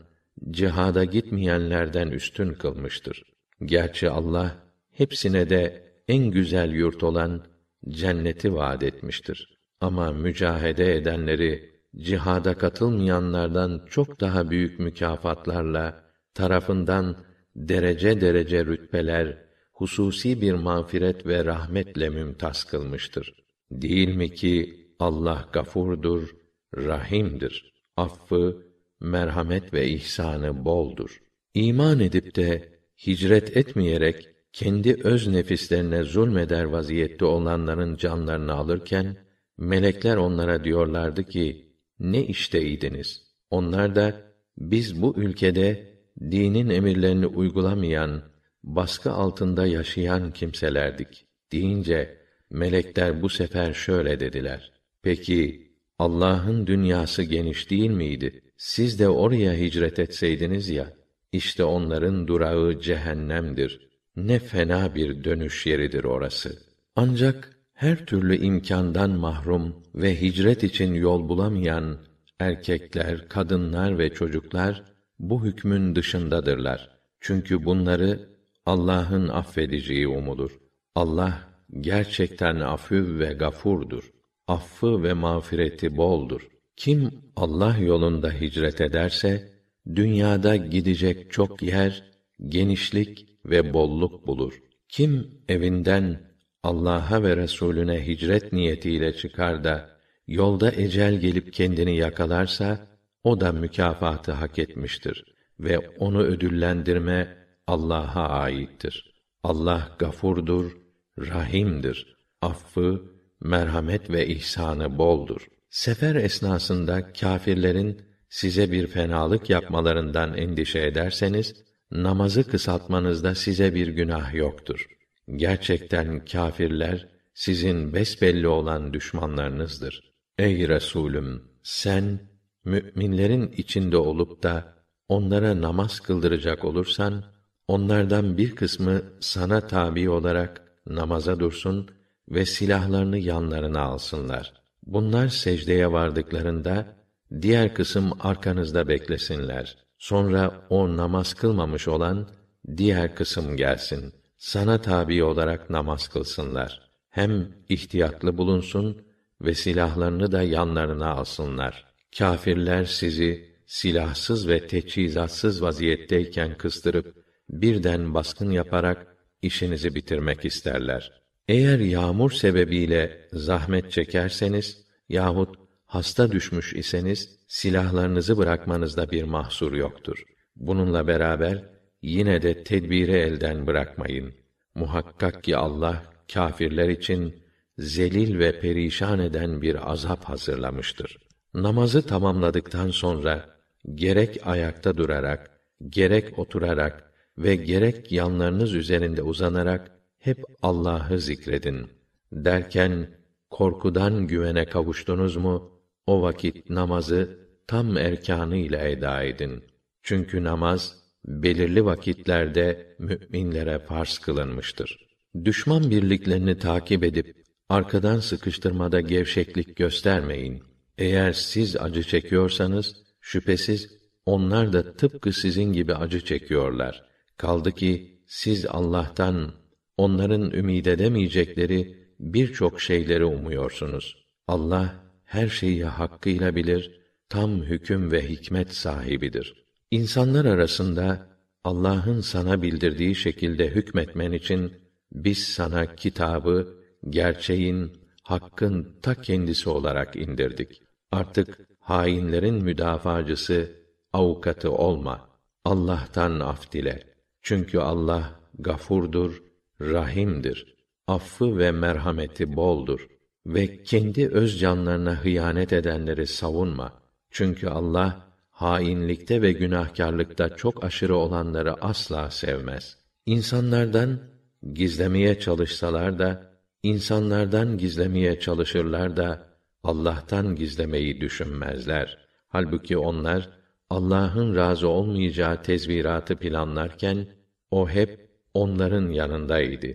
cihada gitmeyenlerden üstün kılmıştır. Gerçi Allah hepsine de en güzel yurt olan cenneti vaad etmiştir. Ama mücahede edenleri cihada katılmayanlardan çok daha büyük mükafatlarla tarafından derece derece rütbeler, hususi bir mağfiret ve rahmetle mümtaz kılmıştır. Değil mi ki Allah gafurdur, rahimdir. Affı, merhamet ve ihsanı boldur. İman edip de hicret etmeyerek kendi öz nefislerine zulmeder vaziyette olanların canlarını alırken melekler onlara diyorlardı ki ne işteydiniz? Onlar da biz bu ülkede dinin emirlerini uygulamayan, baskı altında yaşayan kimselerdik deyince melekler bu sefer şöyle dediler: Peki Allah'ın dünyası geniş değil miydi? Siz de oraya hicret etseydiniz ya, işte onların durağı cehennemdir. Ne fena bir dönüş yeridir orası. Ancak her türlü imkandan mahrum ve hicret için yol bulamayan erkekler, kadınlar ve çocuklar bu hükmün dışındadırlar. Çünkü bunları Allah'ın affedeceği umulur. Allah gerçekten afü ve gafurdur. Affı ve mağfireti boldur. Kim Allah yolunda hicret ederse dünyada gidecek çok yer, genişlik ve bolluk bulur. Kim evinden Allah'a ve Resulüne hicret niyetiyle çıkar da yolda ecel gelip kendini yakalarsa o da mükafatı hak etmiştir ve onu ödüllendirme Allah'a aittir. Allah gafurdur, rahimdir. Affı, merhamet ve ihsanı boldur. Sefer esnasında kâfirlerin size bir fenalık yapmalarından endişe ederseniz namazı kısaltmanızda size bir günah yoktur. Gerçekten kâfirler sizin besbelli olan düşmanlarınızdır. Ey Resulüm, sen müminlerin içinde olup da onlara namaz kıldıracak olursan onlardan bir kısmı sana tabi olarak namaza dursun ve silahlarını yanlarına alsınlar. Bunlar secdeye vardıklarında diğer kısım arkanızda beklesinler. Sonra o namaz kılmamış olan diğer kısım gelsin. Sana tabi olarak namaz kılsınlar. Hem ihtiyatlı bulunsun ve silahlarını da yanlarına alsınlar. Kâfirler sizi silahsız ve teçhizatsız vaziyetteyken kıstırıp birden baskın yaparak işinizi bitirmek isterler. Eğer yağmur sebebiyle zahmet çekerseniz yahut hasta düşmüş iseniz silahlarınızı bırakmanızda bir mahsur yoktur. Bununla beraber yine de tedbiri elden bırakmayın. Muhakkak ki Allah kâfirler için zelil ve perişan eden bir azap hazırlamıştır. Namazı tamamladıktan sonra gerek ayakta durarak, gerek oturarak ve gerek yanlarınız üzerinde uzanarak hep Allah'ı zikredin. Derken korkudan güvene kavuştunuz mu o vakit namazı tam erkanı ile eda edin. Çünkü namaz belirli vakitlerde müminlere farz kılınmıştır. Düşman birliklerini takip edip arkadan sıkıştırmada gevşeklik göstermeyin. Eğer siz acı çekiyorsanız şüphesiz onlar da tıpkı sizin gibi acı çekiyorlar. Kaldı ki siz Allah'tan onların ümid edemeyecekleri birçok şeyleri umuyorsunuz. Allah her şeyi hakkıyla bilir, tam hüküm ve hikmet sahibidir. İnsanlar arasında Allah'ın sana bildirdiği şekilde hükmetmen için biz sana kitabı gerçeğin, hakkın ta kendisi olarak indirdik. Artık hainlerin müdafacısı, avukatı olma. Allah'tan af dile. Çünkü Allah gafurdur, rahimdir. Affı ve merhameti boldur ve kendi öz canlarına hıyanet edenleri savunma. Çünkü Allah hainlikte ve günahkarlıkta çok aşırı olanları asla sevmez. İnsanlardan gizlemeye çalışsalar da insanlardan gizlemeye çalışırlar da Allah'tan gizlemeyi düşünmezler. Halbuki onlar Allah'ın razı olmayacağı tezviratı planlarken o hep onların yanındaydı.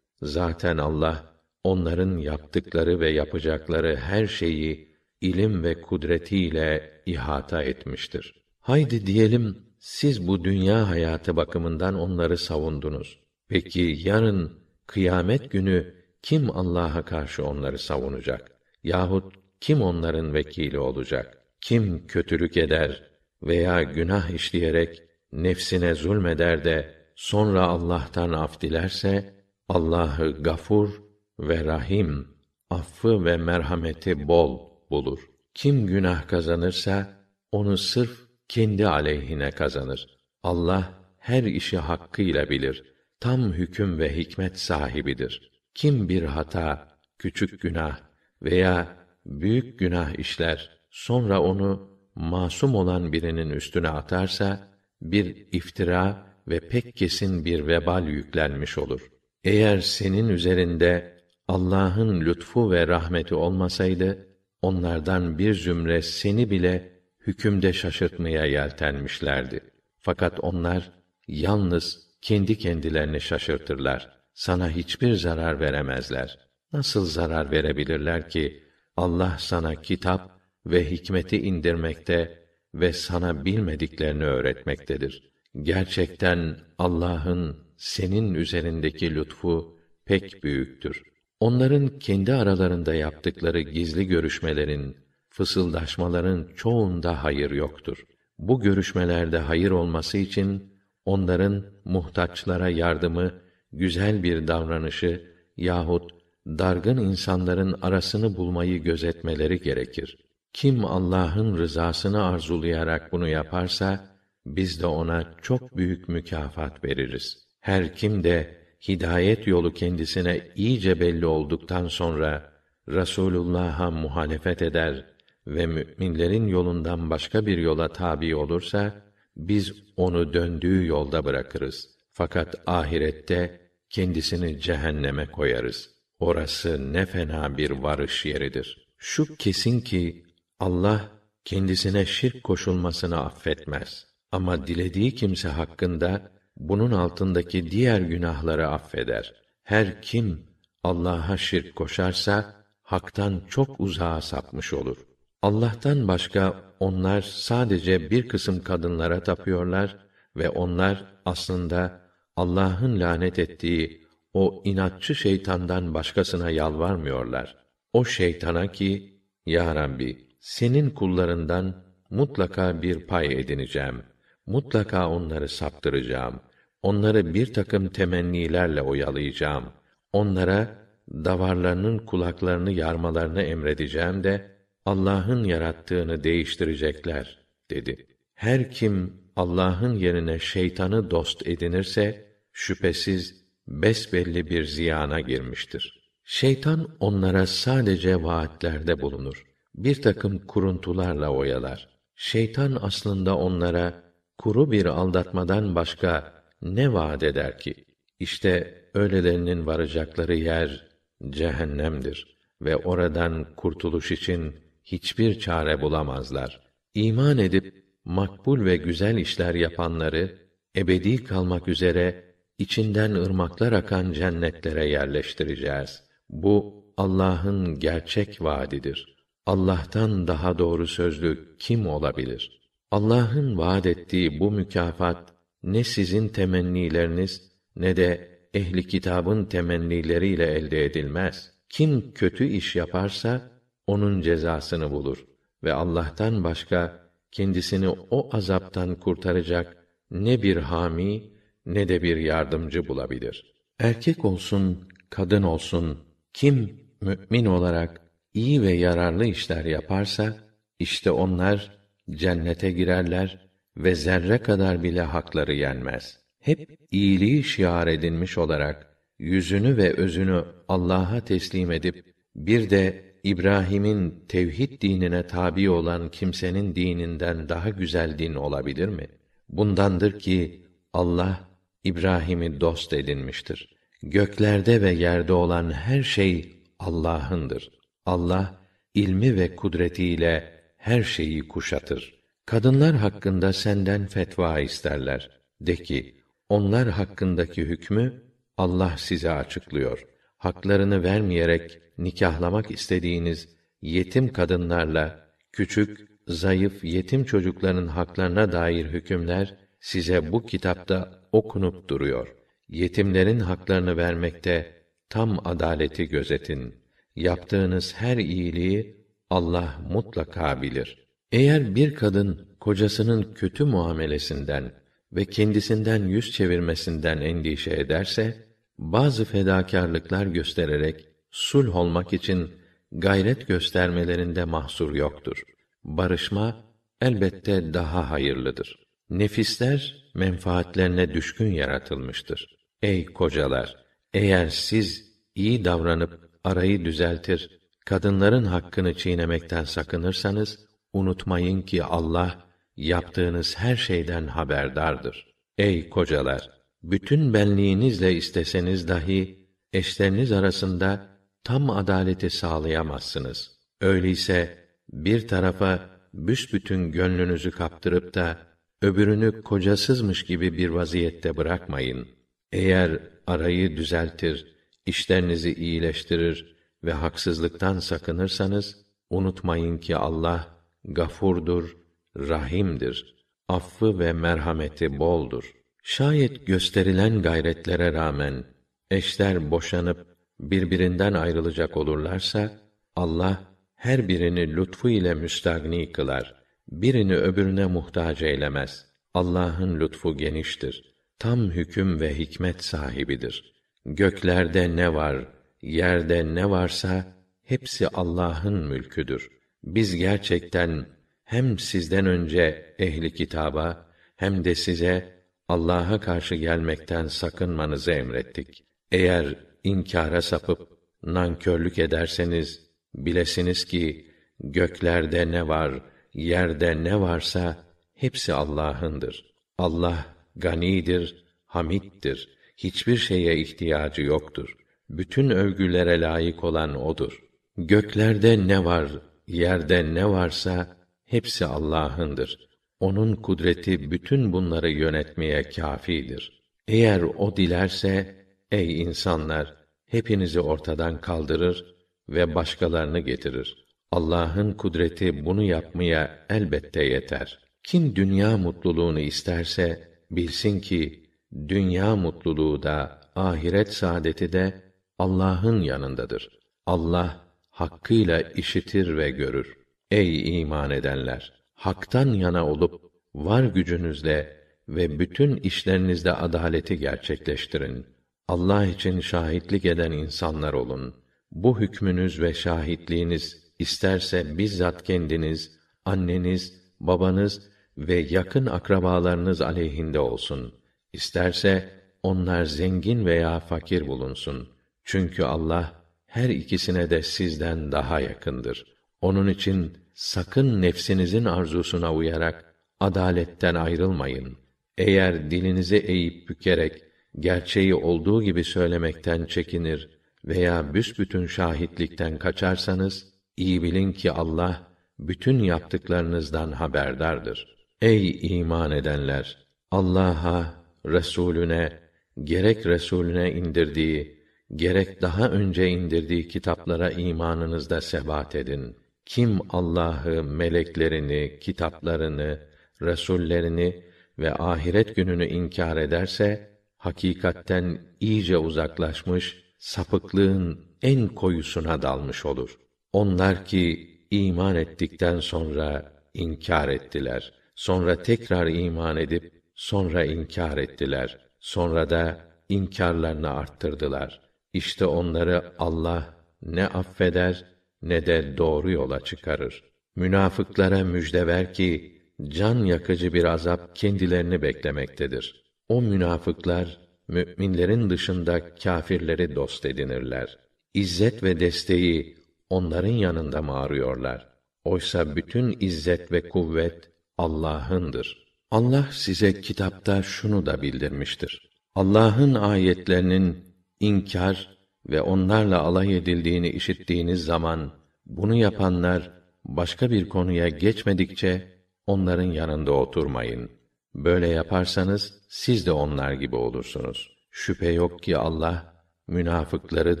Zaten Allah onların yaptıkları ve yapacakları her şeyi ilim ve kudretiyle ihata etmiştir. Haydi diyelim siz bu dünya hayatı bakımından onları savundunuz. Peki yarın kıyamet günü kim Allah'a karşı onları savunacak? Yahut kim onların vekili olacak? Kim kötülük eder veya günah işleyerek nefsine zulmeder de sonra Allah'tan af dilerse Allah'ı gafur ve rahim, affı ve merhameti bol bulur. Kim günah kazanırsa onu sırf kendi aleyhine kazanır. Allah her işi hakkıyla bilir. Tam hüküm ve hikmet sahibidir. Kim bir hata, küçük günah veya büyük günah işler, sonra onu masum olan birinin üstüne atarsa bir iftira ve pek kesin bir vebal yüklenmiş olur. Eğer senin üzerinde Allah'ın lütfu ve rahmeti olmasaydı onlardan bir zümre seni bile hükümde şaşırtmaya yeltenmişlerdi. Fakat onlar yalnız kendi kendilerini şaşırtırlar. Sana hiçbir zarar veremezler. Nasıl zarar verebilirler ki Allah sana kitap ve hikmeti indirmekte ve sana bilmediklerini öğretmektedir. Gerçekten Allah'ın senin üzerindeki lütfu pek büyüktür. Onların kendi aralarında yaptıkları gizli görüşmelerin, fısıldaşmaların çoğunda hayır yoktur. Bu görüşmelerde hayır olması için onların muhtaçlara yardımı, güzel bir davranışı yahut dargın insanların arasını bulmayı gözetmeleri gerekir. Kim Allah'ın rızasını arzulayarak bunu yaparsa biz de ona çok büyük mükafat veririz. Her kim de hidayet yolu kendisine iyice belli olduktan sonra Rasulullah'a muhalefet eder ve müminlerin yolundan başka bir yola tabi olursa biz onu döndüğü yolda bırakırız. Fakat ahirette kendisini cehenneme koyarız. Orası ne fena bir varış yeridir. Şu kesin ki Allah kendisine şirk koşulmasını affetmez. Ama dilediği kimse hakkında bunun altındaki diğer günahları affeder. Her kim Allah'a şirk koşarsa haktan çok uzağa sapmış olur. Allah'tan başka onlar sadece bir kısım kadınlara tapıyorlar ve onlar aslında Allah'ın lanet ettiği o inatçı şeytandan başkasına yalvarmıyorlar. O şeytana ki, Ya Rabbi, senin kullarından mutlaka bir pay edineceğim. Mutlaka onları saptıracağım. Onları bir takım temennilerle oyalayacağım. Onlara davarlarının kulaklarını yarmalarını emredeceğim de Allah'ın yarattığını değiştirecekler dedi. Her kim Allah'ın yerine şeytanı dost edinirse şüphesiz besbelli bir ziyana girmiştir. Şeytan onlara sadece vaatlerde bulunur. Bir takım kuruntularla oyalar. Şeytan aslında onlara kuru bir aldatmadan başka ne vaat eder ki? İşte öylelerinin varacakları yer cehennemdir ve oradan kurtuluş için hiçbir çare bulamazlar. İman edip makbul ve güzel işler yapanları ebedi kalmak üzere içinden ırmaklar akan cennetlere yerleştireceğiz. Bu Allah'ın gerçek vaadidir. Allah'tan daha doğru sözlü kim olabilir? Allah'ın vaad ettiği bu mükafat ne sizin temennileriniz ne de ehli kitabın temennileriyle elde edilmez. Kim kötü iş yaparsa onun cezasını bulur ve Allah'tan başka kendisini o azaptan kurtaracak ne bir hami ne de bir yardımcı bulabilir. Erkek olsun, kadın olsun, kim mümin olarak iyi ve yararlı işler yaparsa, işte onlar cennete girerler ve zerre kadar bile hakları yenmez. Hep iyiliği şiar edinmiş olarak yüzünü ve özünü Allah'a teslim edip bir de İbrahim'in tevhid dinine tabi olan kimsenin dininden daha güzel din olabilir mi? Bundandır ki Allah İbrahim'i dost edinmiştir. Göklerde ve yerde olan her şey Allah'ındır. Allah ilmi ve kudretiyle her şeyi kuşatır. Kadınlar hakkında senden fetva isterler. De ki, onlar hakkındaki hükmü Allah size açıklıyor. Haklarını vermeyerek nikahlamak istediğiniz yetim kadınlarla küçük, zayıf yetim çocukların haklarına dair hükümler size bu kitapta okunup duruyor. Yetimlerin haklarını vermekte tam adaleti gözetin. Yaptığınız her iyiliği Allah mutlaka bilir. Eğer bir kadın kocasının kötü muamelesinden ve kendisinden yüz çevirmesinden endişe ederse, bazı fedakarlıklar göstererek sulh olmak için gayret göstermelerinde mahsur yoktur. Barışma elbette daha hayırlıdır. Nefisler menfaatlerine düşkün yaratılmıştır. Ey kocalar, eğer siz iyi davranıp arayı düzeltir, kadınların hakkını çiğnemekten sakınırsanız unutmayın ki Allah yaptığınız her şeyden haberdardır. Ey kocalar, bütün benliğinizle isteseniz dahi eşleriniz arasında tam adaleti sağlayamazsınız. Öyleyse bir tarafa büsbütün gönlünüzü kaptırıp da öbürünü kocasızmış gibi bir vaziyette bırakmayın. Eğer arayı düzeltir, işlerinizi iyileştirir ve haksızlıktan sakınırsanız unutmayın ki Allah gafurdur, rahimdir. Affı ve merhameti boldur. Şayet gösterilen gayretlere rağmen eşler boşanıp birbirinden ayrılacak olurlarsa Allah her birini lütfu ile müstagni kılar. Birini öbürüne muhtaç eylemez. Allah'ın lütfu geniştir. Tam hüküm ve hikmet sahibidir. Göklerde ne var, yerde ne varsa hepsi Allah'ın mülküdür. Biz gerçekten hem sizden önce ehli kitaba hem de size Allah'a karşı gelmekten sakınmanızı emrettik. Eğer inkara sapıp nankörlük ederseniz bilesiniz ki göklerde ne var, yerde ne varsa hepsi Allah'ındır. Allah ganidir, hamittir. Hiçbir şeye ihtiyacı yoktur. Bütün övgülere layık olan odur. Göklerde ne var, yerde ne varsa hepsi Allah'ındır. Onun kudreti bütün bunları yönetmeye kâfidir. Eğer o dilerse ey insanlar hepinizi ortadan kaldırır ve başkalarını getirir. Allah'ın kudreti bunu yapmaya elbette yeter. Kim dünya mutluluğunu isterse bilsin ki dünya mutluluğu da ahiret saadeti de Allah'ın yanındadır. Allah hakkıyla işitir ve görür. Ey iman edenler, haktan yana olup var gücünüzle ve bütün işlerinizde adaleti gerçekleştirin. Allah için şahitlik eden insanlar olun. Bu hükmünüz ve şahitliğiniz isterse bizzat kendiniz, anneniz, babanız ve yakın akrabalarınız aleyhinde olsun. İsterse onlar zengin veya fakir bulunsun. Çünkü Allah her ikisine de sizden daha yakındır. Onun için sakın nefsinizin arzusuna uyarak adaletten ayrılmayın. Eğer dilinizi eğip bükerek gerçeği olduğu gibi söylemekten çekinir veya büsbütün şahitlikten kaçarsanız iyi bilin ki Allah bütün yaptıklarınızdan haberdardır. Ey iman edenler! Allah'a, Resulüne, gerek Resulüne indirdiği, gerek daha önce indirdiği kitaplara imanınızda sebat edin. Kim Allah'ı, meleklerini, kitaplarını, resullerini ve ahiret gününü inkar ederse hakikatten iyice uzaklaşmış, sapıklığın en koyusuna dalmış olur. Onlar ki iman ettikten sonra inkar ettiler. Sonra tekrar iman edip sonra inkar ettiler. Sonra da inkarlarını arttırdılar. İşte onları Allah ne affeder ne de doğru yola çıkarır. Münafıklara müjde ver ki can yakıcı bir azap kendilerini beklemektedir. O münafıklar müminlerin dışında kâfirleri dost edinirler. İzzet ve desteği onların yanında mı arıyorlar? Oysa bütün izzet ve kuvvet Allah'ındır. Allah size kitapta şunu da bildirmiştir. Allah'ın ayetlerinin inkar ve onlarla alay edildiğini işittiğiniz zaman bunu yapanlar başka bir konuya geçmedikçe onların yanında oturmayın. Böyle yaparsanız siz de onlar gibi olursunuz. Şüphe yok ki Allah münafıkları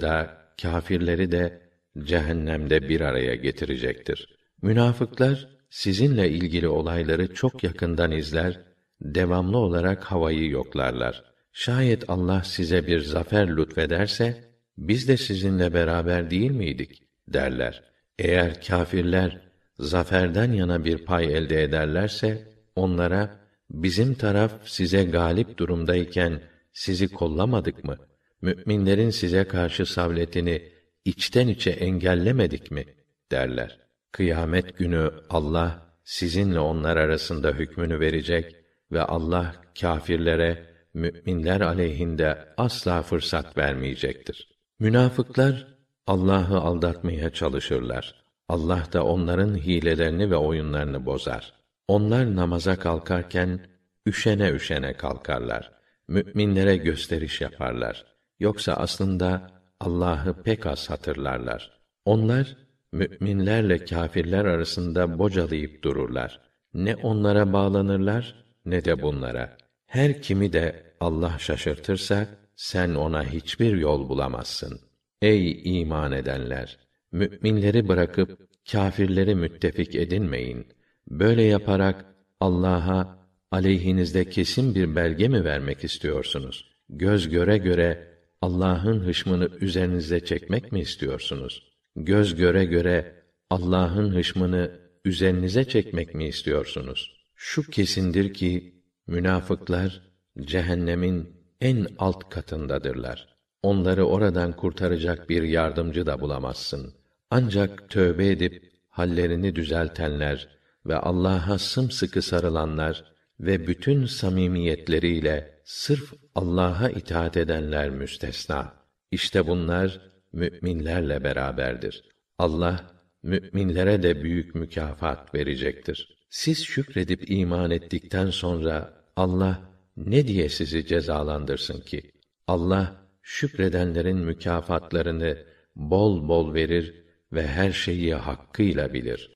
da kâfirleri de cehennemde bir araya getirecektir. Münafıklar sizinle ilgili olayları çok yakından izler, devamlı olarak havayı yoklarlar. Şayet Allah size bir zafer lütfederse, biz de sizinle beraber değil miydik? derler. Eğer kâfirler zaferden yana bir pay elde ederlerse, onlara bizim taraf size galip durumdayken sizi kollamadık mı? Müminlerin size karşı savletini içten içe engellemedik mi? derler. Kıyamet günü Allah sizinle onlar arasında hükmünü verecek ve Allah kâfirlere müminler aleyhinde asla fırsat vermeyecektir. Münafıklar Allah'ı aldatmaya çalışırlar. Allah da onların hilelerini ve oyunlarını bozar. Onlar namaza kalkarken üşene üşene kalkarlar. Müminlere gösteriş yaparlar. Yoksa aslında Allah'ı pek az hatırlarlar. Onlar müminlerle kâfirler arasında bocalayıp dururlar. Ne onlara bağlanırlar ne de bunlara. Her kimi de Allah şaşırtırsa sen ona hiçbir yol bulamazsın. Ey iman edenler, müminleri bırakıp kâfirleri müttefik edinmeyin. Böyle yaparak Allah'a aleyhinizde kesin bir belge mi vermek istiyorsunuz? Göz göre göre Allah'ın hışmını üzerinize çekmek mi istiyorsunuz? Göz göre göre Allah'ın hışmını üzerinize çekmek mi istiyorsunuz? Şu kesindir ki münafıklar cehennemin en alt katındadırlar. Onları oradan kurtaracak bir yardımcı da bulamazsın. Ancak tövbe edip hallerini düzeltenler ve Allah'a sımsıkı sarılanlar ve bütün samimiyetleriyle sırf Allah'a itaat edenler müstesna. İşte bunlar müminlerle beraberdir. Allah müminlere de büyük mükafat verecektir. Siz şükredip iman ettikten sonra Allah ne diye sizi cezalandırsın ki? Allah şükredenlerin mükafatlarını bol bol verir ve her şeyi hakkıyla bilir.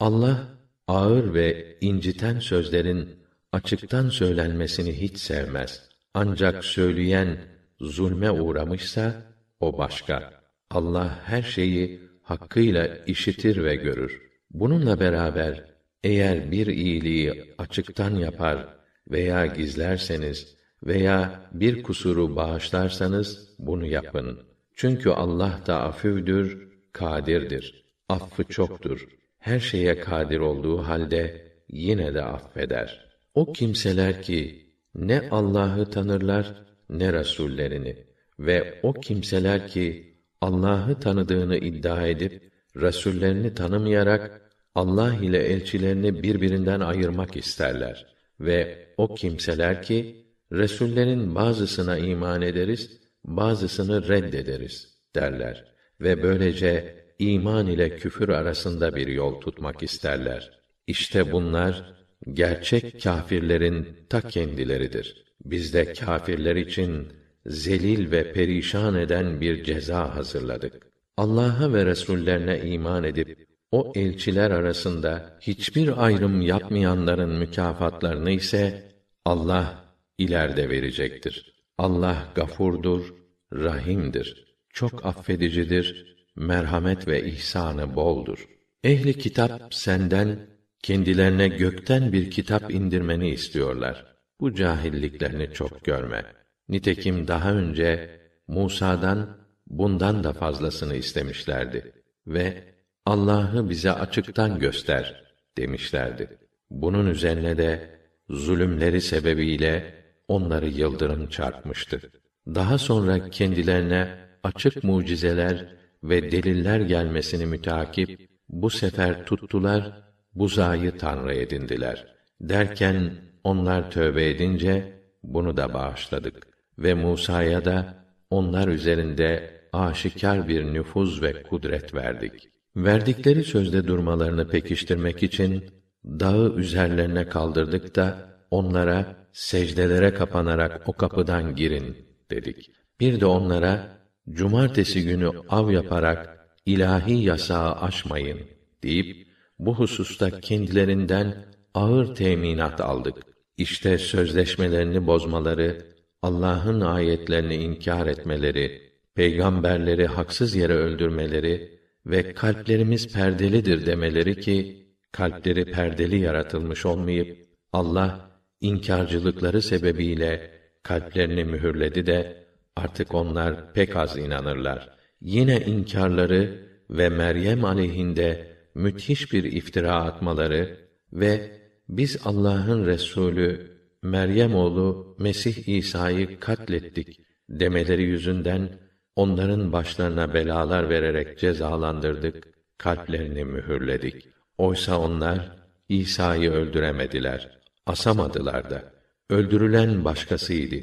Allah ağır ve inciten sözlerin açıktan söylenmesini hiç sevmez. Ancak söyleyen zulme uğramışsa o başka. Allah her şeyi hakkıyla işitir ve görür. Bununla beraber eğer bir iyiliği açıktan yapar veya gizlerseniz veya bir kusuru bağışlarsanız bunu yapın. Çünkü Allah da afüvdür, kadirdir. Affı çoktur. Her şeye kadir olduğu halde yine de affeder. O kimseler ki ne Allah'ı tanırlar ne rasullerini ve o kimseler ki Allah'ı tanıdığını iddia edip rasullerini tanımayarak Allah ile elçilerini birbirinden ayırmak isterler ve o kimseler ki Resullerin bazısına iman ederiz, bazısını reddederiz derler ve böylece iman ile küfür arasında bir yol tutmak isterler. İşte bunlar gerçek kâfirlerin ta kendileridir. Biz de kâfirler için zelil ve perişan eden bir ceza hazırladık. Allah'a ve Resullerine iman edip o elçiler arasında hiçbir ayrım yapmayanların mükafatlarını ise Allah ileride verecektir. Allah gafurdur, rahimdir. Çok affedicidir, merhamet ve ihsanı boldur. Ehli kitap senden kendilerine gökten bir kitap indirmeni istiyorlar. Bu cahilliklerini çok görme. Nitekim daha önce Musa'dan bundan da fazlasını istemişlerdi ve Allah'ı bize açıktan göster demişlerdi. Bunun üzerine de zulümleri sebebiyle onları yıldırım çarpmıştı. Daha sonra kendilerine açık mucizeler ve deliller gelmesini mütakip bu sefer tuttular buzayı tanrı edindiler. Derken onlar tövbe edince bunu da bağışladık ve Musa'ya da onlar üzerinde aşikar bir nüfuz ve kudret verdik. Verdikleri sözde durmalarını pekiştirmek için dağı üzerlerine kaldırdık da onlara secdelere kapanarak o kapıdan girin dedik. Bir de onlara cumartesi günü av yaparak ilahi yasağı aşmayın deyip bu hususta kendilerinden ağır teminat aldık. İşte sözleşmelerini bozmaları, Allah'ın ayetlerini inkar etmeleri, peygamberleri haksız yere öldürmeleri ve kalplerimiz perdelidir demeleri ki kalpleri perdeli yaratılmış olmayıp Allah inkarcılıkları sebebiyle kalplerini mühürledi de artık onlar pek az inanırlar. Yine inkarları ve Meryem aleyhinde müthiş bir iftira atmaları ve biz Allah'ın Resulü Meryem oğlu Mesih İsa'yı katlettik demeleri yüzünden onların başlarına belalar vererek cezalandırdık, kalplerini mühürledik. Oysa onlar İsa'yı öldüremediler, asamadılar da. Öldürülen başkasıydı.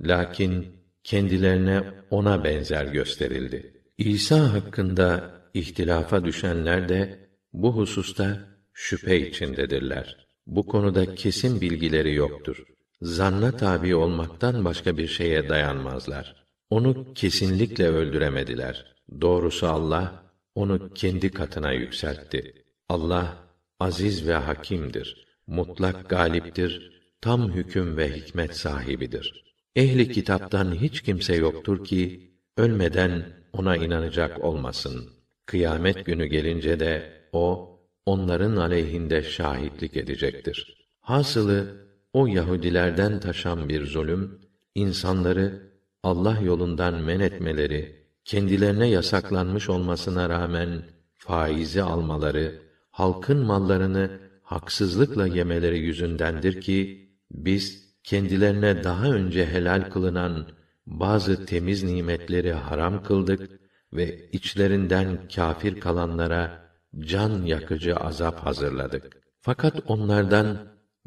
Lakin kendilerine ona benzer gösterildi. İsa hakkında ihtilafa düşenler de bu hususta şüphe içindedirler. Bu konuda kesin bilgileri yoktur. Zanna tabi olmaktan başka bir şeye dayanmazlar. Onu kesinlikle öldüremediler. Doğrusu Allah onu kendi katına yükseltti. Allah aziz ve hakimdir. Mutlak galiptir. Tam hüküm ve hikmet sahibidir. Ehli kitaptan hiç kimse yoktur ki ölmeden ona inanacak olmasın. Kıyamet günü gelince de o onların aleyhinde şahitlik edecektir. Hasılı o Yahudilerden taşan bir zulüm insanları Allah yolundan men etmeleri, kendilerine yasaklanmış olmasına rağmen faizi almaları, halkın mallarını haksızlıkla yemeleri yüzündendir ki biz kendilerine daha önce helal kılınan bazı temiz nimetleri haram kıldık ve içlerinden kâfir kalanlara can yakıcı azap hazırladık. Fakat onlardan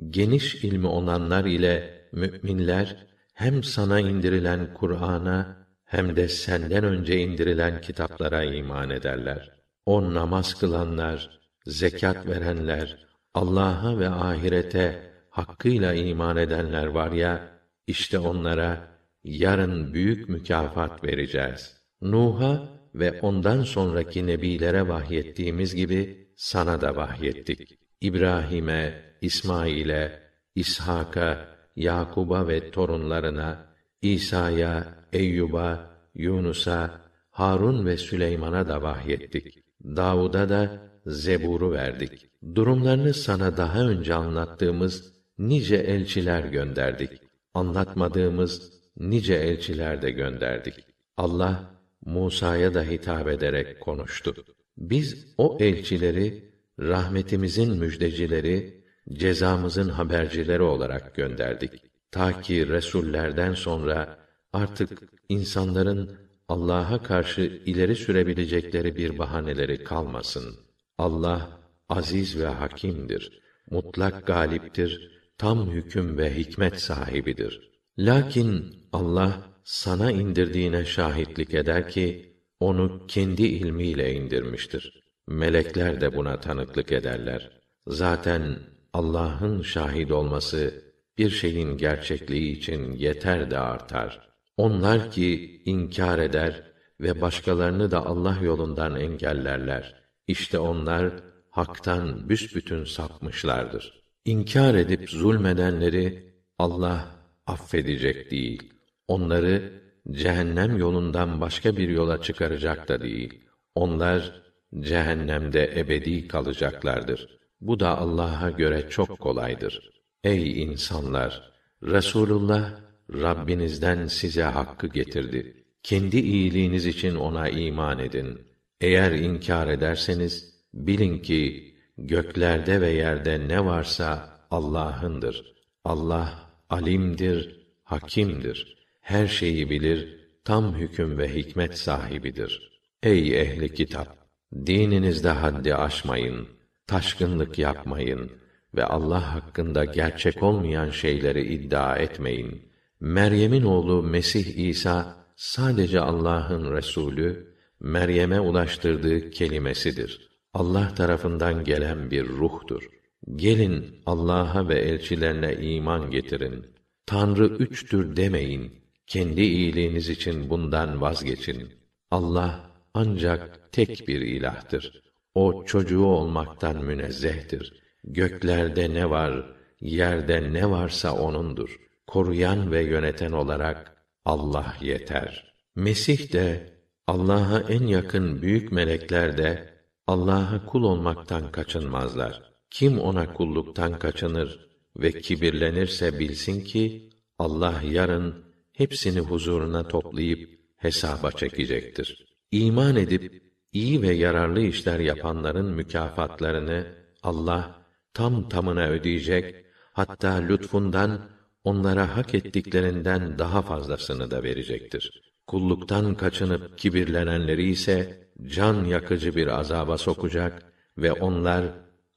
geniş ilmi olanlar ile müminler hem sana indirilen Kur'an'a hem de senden önce indirilen kitaplara iman ederler. O namaz kılanlar, zekat verenler, Allah'a ve ahirete hakkıyla iman edenler var ya, işte onlara yarın büyük mükafat vereceğiz. Nuh'a ve ondan sonraki nebilere vahyettiğimiz gibi sana da vahyettik. İbrahim'e, İsmail'e, İshak'a, Yakub'a ve torunlarına, İsa'ya, Eyyub'a, Yunus'a, Harun ve Süleyman'a da vahyettik. Davud'a da Zebur'u verdik. Durumlarını sana daha önce anlattığımız nice elçiler gönderdik. anlatmadığımız nice elçiler de gönderdik. Allah Musa'ya da hitap ederek konuştu. Biz o elçileri rahmetimizin müjdecileri, cezamızın habercileri olarak gönderdik. Ta ki resullerden sonra artık insanların Allah'a karşı ileri sürebilecekleri bir bahaneleri kalmasın. Allah aziz ve hakimdir. Mutlak galiptir. Tam hüküm ve hikmet sahibidir. Lakin Allah sana indirdiğine şahitlik eder ki onu kendi ilmiyle indirmiştir. Melekler de buna tanıklık ederler. Zaten Allah'ın şahit olması bir şeyin gerçekliği için yeter de artar. Onlar ki inkar eder ve başkalarını da Allah yolundan engellerler. İşte onlar haktan büsbütün sapmışlardır. İnkar edip zulmedenleri Allah affedecek değil. Onları cehennem yolundan başka bir yola çıkaracak da değil. Onlar cehennemde ebedi kalacaklardır. Bu da Allah'a göre çok kolaydır. Ey insanlar, Resulullah Rabbinizden size hakkı getirdi. Kendi iyiliğiniz için ona iman edin. Eğer inkar ederseniz bilin ki göklerde ve yerde ne varsa Allah'ındır. Allah alimdir, hakimdir. Her şeyi bilir, tam hüküm ve hikmet sahibidir. Ey ehli kitap, dininizde haddi aşmayın, taşkınlık yapmayın ve Allah hakkında gerçek olmayan şeyleri iddia etmeyin. Meryem'in oğlu Mesih İsa sadece Allah'ın resulü, Meryem'e ulaştırdığı kelimesidir. Allah tarafından gelen bir ruhtur. Gelin Allah'a ve elçilerine iman getirin. Tanrı üçtür demeyin. Kendi iyiliğiniz için bundan vazgeçin. Allah ancak tek bir ilahtır. O çocuğu olmaktan münezzehtir. Göklerde ne var, yerde ne varsa onundur. Koruyan ve yöneten olarak Allah yeter. Mesih de Allah'a en yakın büyük melekler de Allah'a kul olmaktan kaçınmazlar. Kim ona kulluktan kaçınır ve kibirlenirse bilsin ki Allah yarın hepsini huzuruna toplayıp hesaba çekecektir. İman edip iyi ve yararlı işler yapanların mükafatlarını Allah tam tamına ödeyecek, hatta lütfundan onlara hak ettiklerinden daha fazlasını da verecektir. Kulluktan kaçınıp kibirlenenleri ise can yakıcı bir azaba sokacak ve onlar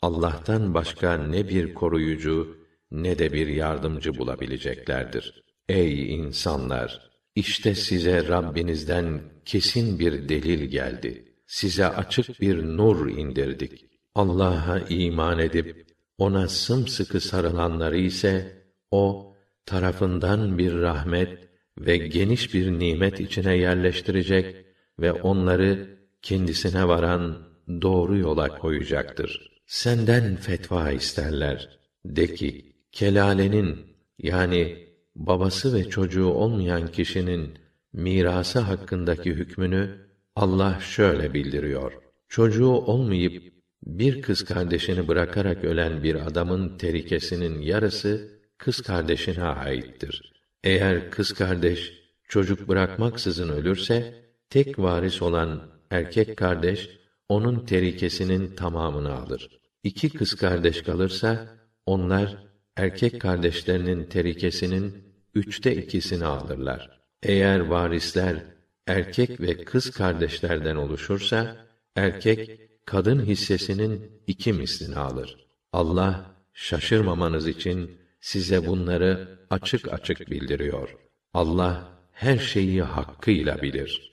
Allah'tan başka ne bir koruyucu ne de bir yardımcı bulabileceklerdir. Ey insanlar! İşte size Rabbinizden kesin bir delil geldi. Size açık bir nur indirdik. Allah'a iman edip ona sımsıkı sarılanları ise o tarafından bir rahmet ve geniş bir nimet içine yerleştirecek ve onları kendisine varan doğru yola koyacaktır. Senden fetva isterler. De ki, kelalenin yani babası ve çocuğu olmayan kişinin mirası hakkındaki hükmünü Allah şöyle bildiriyor. Çocuğu olmayıp bir kız kardeşini bırakarak ölen bir adamın terikesinin yarısı kız kardeşine aittir. Eğer kız kardeş çocuk bırakmaksızın ölürse tek varis olan erkek kardeş onun terikesinin tamamını alır. İki kız kardeş kalırsa onlar erkek kardeşlerinin terikesinin üçte ikisini alırlar. Eğer varisler erkek ve kız kardeşlerden oluşursa erkek kadın hissesinin iki mislini alır. Allah şaşırmamanız için size bunları açık açık bildiriyor. Allah her şeyi hakkıyla bilir.